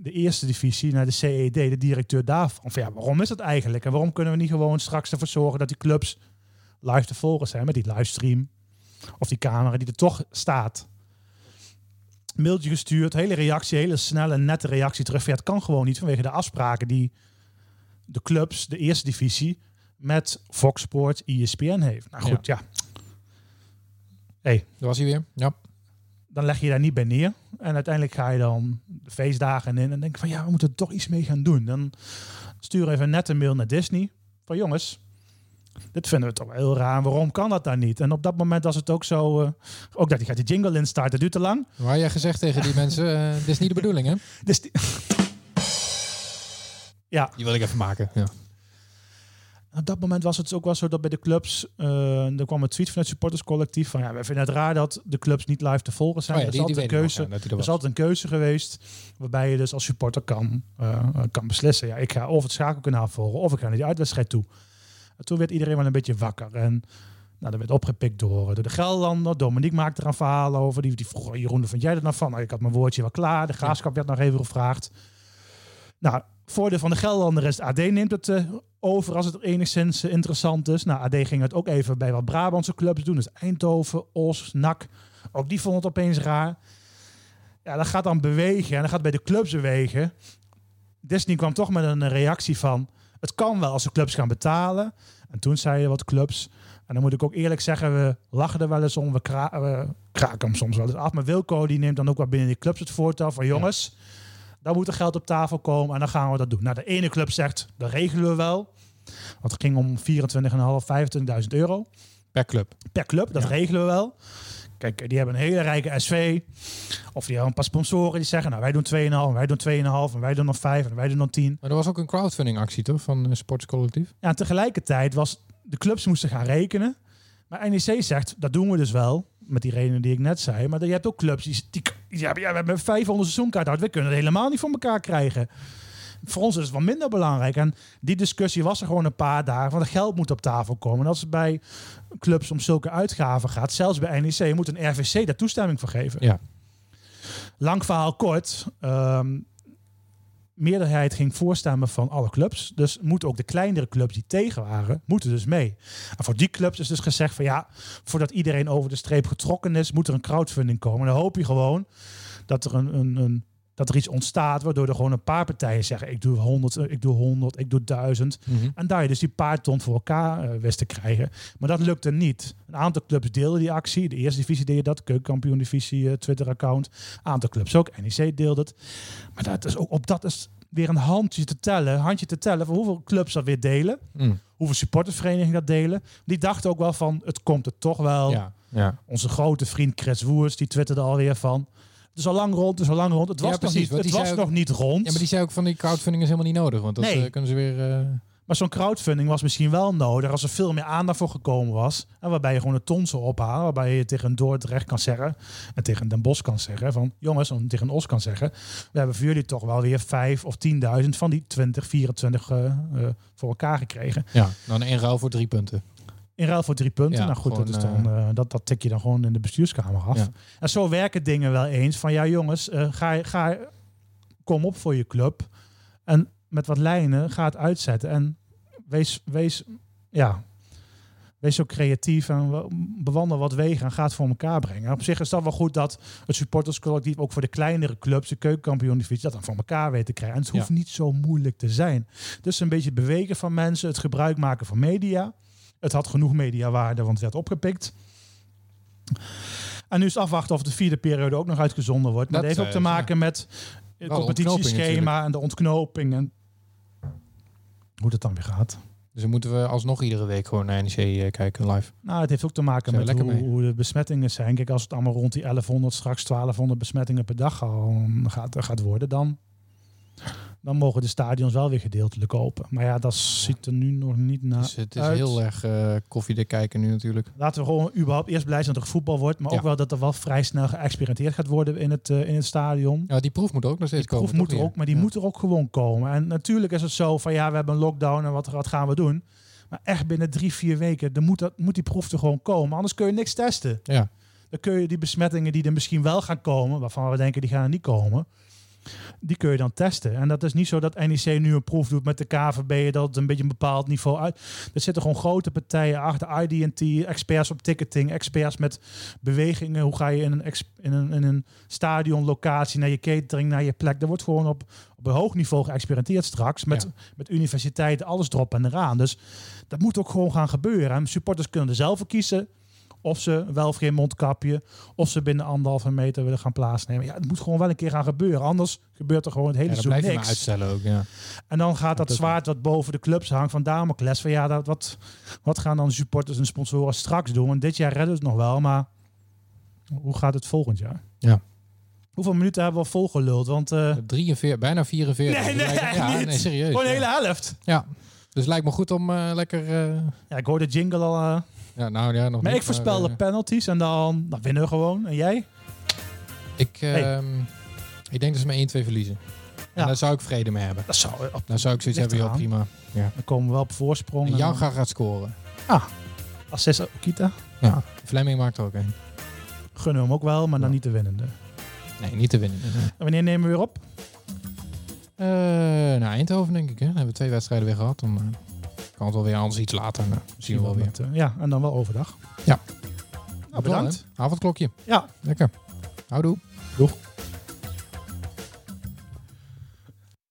de eerste divisie, naar de CED, de directeur daarvan. Van ja, waarom is dat eigenlijk? En waarom kunnen we niet gewoon straks ervoor zorgen dat die clubs live te volgen zijn met die livestream? Of die camera die er toch staat. Mailtje gestuurd, hele reactie, hele snelle, nette reactie terug. Ja, het kan gewoon niet vanwege de afspraken die de clubs, de eerste divisie, met Fox Sports, ESPN heeft. Nou goed, ja. Daar was hij weer. Ja. Dan leg je daar niet bij neer. En uiteindelijk ga je dan de feestdagen in en denk van ja, we moeten er toch iets mee gaan doen. Dan stuur even net een mail naar Disney. Van jongens, dit vinden we toch wel heel raar. Waarom kan dat dan niet? En op dat moment was het ook zo, eh, ook dat hij gaat die jingle instarten, dat duurt te lang. Waar jij gezegd tegen die mensen, eh, dit is niet de bedoeling, hè? Dus die- ja, Die wil ik even maken. Ja. Op dat moment was het ook wel zo dat bij de clubs, eh er kwam een tweet van het supporterscollectief van ja, we vinden het raar dat de clubs niet live te volgen zijn. Oh ja, dat is die, die altijd een nog, keuze. ja, dat hij er is was. altijd een keuze geweest waarbij je dus als supporter kan, eh, kan beslissen. Ja, ik ga of het schakelkanaal volgen of ik ga naar die uitwedstrijd toe. En toen werd iedereen wel een beetje wakker. En nou, dat werd opgepikt door, door de Gelderlander. Dominique maakte er een verhaal over. Die, die vroeg, Jeroen, vind jij er nou van? Nou, ik had mijn woordje wel klaar. De graafschap werd nog even gevraagd. Nou, voordeel van de Gelderlander is, AD neemt het eh, over als het enigszins eh, interessant is. Nou, AD ging het ook even bij wat Brabantse clubs doen. Dus Eindhoven, Os, NAC. Ook die vond het opeens raar. Ja, dat gaat dan bewegen en dat gaat bij de clubs bewegen. Disney kwam toch met een reactie van... het kan wel als de clubs gaan betalen. En toen zeiden wat clubs... en dan moet ik ook eerlijk zeggen, we lachen er wel eens om. We, kra we kraken hem soms wel eens af. Maar Wilco die neemt dan ook wel binnen die clubs het voortouw van... jongens, dan moet er geld op tafel komen en dan gaan we dat doen. Nou, de ene club zegt, dat regelen we wel. Want het ging om 24.500, 25.000 euro Per club. per club. Dat Ja. regelen we wel. Kijk, die hebben een hele rijke SV. Of die hebben een paar sponsoren die zeggen... nou, wij doen 2,5, en wij doen 2,5... en wij doen nog 5 en wij doen nog 10. Maar er was ook een crowdfunding actie, toch? Van uh, Sportscollectief. Ja, en tegelijkertijd was... de clubs moesten gaan rekenen. Maar NEC zegt, dat doen we dus wel. Met die redenen die ik net zei. Maar je hebt ook clubs die... die ja, ja, we hebben 500 seizoenkaart uit. We kunnen het helemaal niet voor elkaar krijgen. Voor ons is het wel minder belangrijk. En die discussie was er gewoon een paar dagen. Van het geld moet op tafel komen. En als het bij clubs om zulke uitgaven gaat, zelfs bij NEC, moet een RVC daar toestemming voor geven. Ja. Lang verhaal kort. ehm, meerderheid ging voorstemmen van alle clubs. Dus moeten ook de kleinere clubs die tegen waren, moeten dus mee. En voor die clubs is dus gezegd van ja, voordat iedereen over de streep getrokken is, moet er een crowdfunding komen. En dan hoop je gewoon dat er een, een, een dat er iets ontstaat waardoor er gewoon een paar partijen zeggen ik doe 100, ik doe 100, ik doe 1000. En daar je dus die paar ton voor elkaar eh, wist te krijgen. Maar dat lukte niet. Een aantal clubs deelden die actie. De eerste divisie deed dat, keukenkampioen divisie, eh, Twitter-account. Een aantal clubs ook, NEC deelde het. Maar dat is ook, op dat is weer een handje te tellen, handje te tellen van hoeveel clubs dat weer delen. Mm. Hoeveel supportersverenigingen dat delen. Die dachten ook wel van, het komt er toch wel. Ja. ja. Onze grote vriend Chris Woers, die twitterde alweer van... Is al lang rond, het is al lang rond. Het was, Ja, nog, precies, niet, het was ook- nog niet rond. Ja, maar die zei ook van die crowdfunding is helemaal niet nodig. Want dat Nee. eh, kunnen ze weer... eh, Maar zo'n crowdfunding was misschien wel nodig als er veel meer aandacht voor gekomen was. En waarbij je gewoon een ton zou ophalen. Waarbij je tegen een Dordrecht kan zeggen. En tegen een Den Bosch kan zeggen. Van jongens, en tegen een Os kan zeggen. We hebben voor jullie toch wel weer 5 of 10.000 van die 20, 24 eh, voor elkaar gekregen. ja, dan één ruil voor drie punten. In ruil voor drie punten. Ja, nou goed, dat, is dan, eh, dat, dat tik je dan gewoon in de bestuurskamer af. Ja. En zo werken dingen wel eens. Van ja jongens, eh, ga, ga, kom op voor je club. En met wat lijnen, ga het uitzetten. En wees, wees, ja, wees zo creatief en wa- bewandel wat wegen en ga het voor elkaar brengen. Op zich is dat wel goed dat het supporterscollectief ook voor de kleinere clubs, de keukenkampioen dat dan voor elkaar weet te krijgen. En het hoeft Ja. niet zo moeilijk te zijn. Dus een beetje bewegen van mensen, het gebruik maken van media. Het had genoeg mediawaarde, want het werd opgepikt. En nu is afwachten of de vierde periode ook nog uitgezonden wordt. Maar Dat, dat, heeft ook te eh, maken met het competitieschema en de ontknoping. En hoe dat dan weer gaat. Dus dan moeten we alsnog iedere week gewoon naar NEC eh, kijken live. Nou, het heeft ook te maken met hoe, hoe de besmettingen zijn. Kijk, als het allemaal rond die 1100, straks 1200 besmettingen per dag al gaat, gaat worden, dan, dan mogen de stadions wel weer gedeeltelijk open. Maar ja, dat ziet er nu nog niet naar dus het is uit. heel erg eh koffiedik kijken nu natuurlijk. Laten we gewoon überhaupt eerst blij zijn dat er voetbal wordt, maar Ja. ook wel dat er wel vrij snel geëxperimenteerd gaat worden in het, eh, in het stadion. Ja, die proef moet ook nog steeds Die proef komen. moet er ook, maar die Ja. moet er ook gewoon komen. En natuurlijk is het zo van ja, we hebben een lockdown en wat, wat gaan we doen? Maar echt binnen drie, vier weken, dan moet, dat, moet die proef er gewoon komen. Anders kun je niks testen. Ja. Dan kun je die besmettingen die er misschien wel gaan komen, waarvan we denken die gaan er niet komen, die kun je dan testen. En dat is niet zo dat NEC nu een proef doet met de KVB, dat het een beetje een bepaald niveau uit. Er zitten gewoon grote partijen achter, IDT, experts op ticketing, experts met bewegingen. Hoe ga je in een, in een, in een stadionlocatie naar je catering, naar je plek. Er wordt gewoon op, op een hoog niveau geëxperimenteerd straks met, Ja. met universiteiten, alles erop en eraan. Dus dat moet ook gewoon gaan gebeuren. En supporters kunnen er zelf voor kiezen of ze wel of geen mondkapje, of ze binnen anderhalve meter willen gaan plaatsnemen. Ja, het moet gewoon wel een keer gaan gebeuren. Anders gebeurt er gewoon het hele Ja, seizoen je maar niks. uitstellen ook, ja. En dan gaat dat dat- zwaard wat boven de clubs hangt van Damocles. Van ja, dat, wat, wat gaan dan supporters en sponsoren straks doen? En dit jaar redden we het nog wel, maar hoe gaat het volgend jaar? Ja. Hoeveel minuten hebben we al volgeluld? Want eh 43, bijna 44. Nee, nee, lijkt- ja, niet. nee, serieus. gewoon een hele helft. Ja. Dus lijkt me goed om eh, lekker... eh, Ja, ik hoor de jingle al. Ja, nou ja, nog maar niet, ik voorspelde eh, penalties en dan, dan winnen we gewoon. En jij? ik, Hey. ehm, ik denk dat ze met 1-2 verliezen. Ja. En daar zou ik vrede mee hebben. Dat zou, op, Dan zou ik zoiets hebben, ja, prima. Ja. dan komen we wel op voorsprong. En dan- Janga gaat scoren. Assist Okita. Ja. Fleming maakt er ook een. Gunnen we hem ook wel, maar dan niet de winnende. Nee, niet te winnen. En wanneer nemen we weer op? Eh naar Eindhoven denk ik. Hè. Dan hebben we twee wedstrijden weer gehad. Dan eh, kan het wel weer anders iets later. Nou, zien we wel weer. Met, eh, ja, en dan wel overdag. Ja. Nou, bedankt. Avondklokje. Ja. Lekker. Houdoe. Doeg.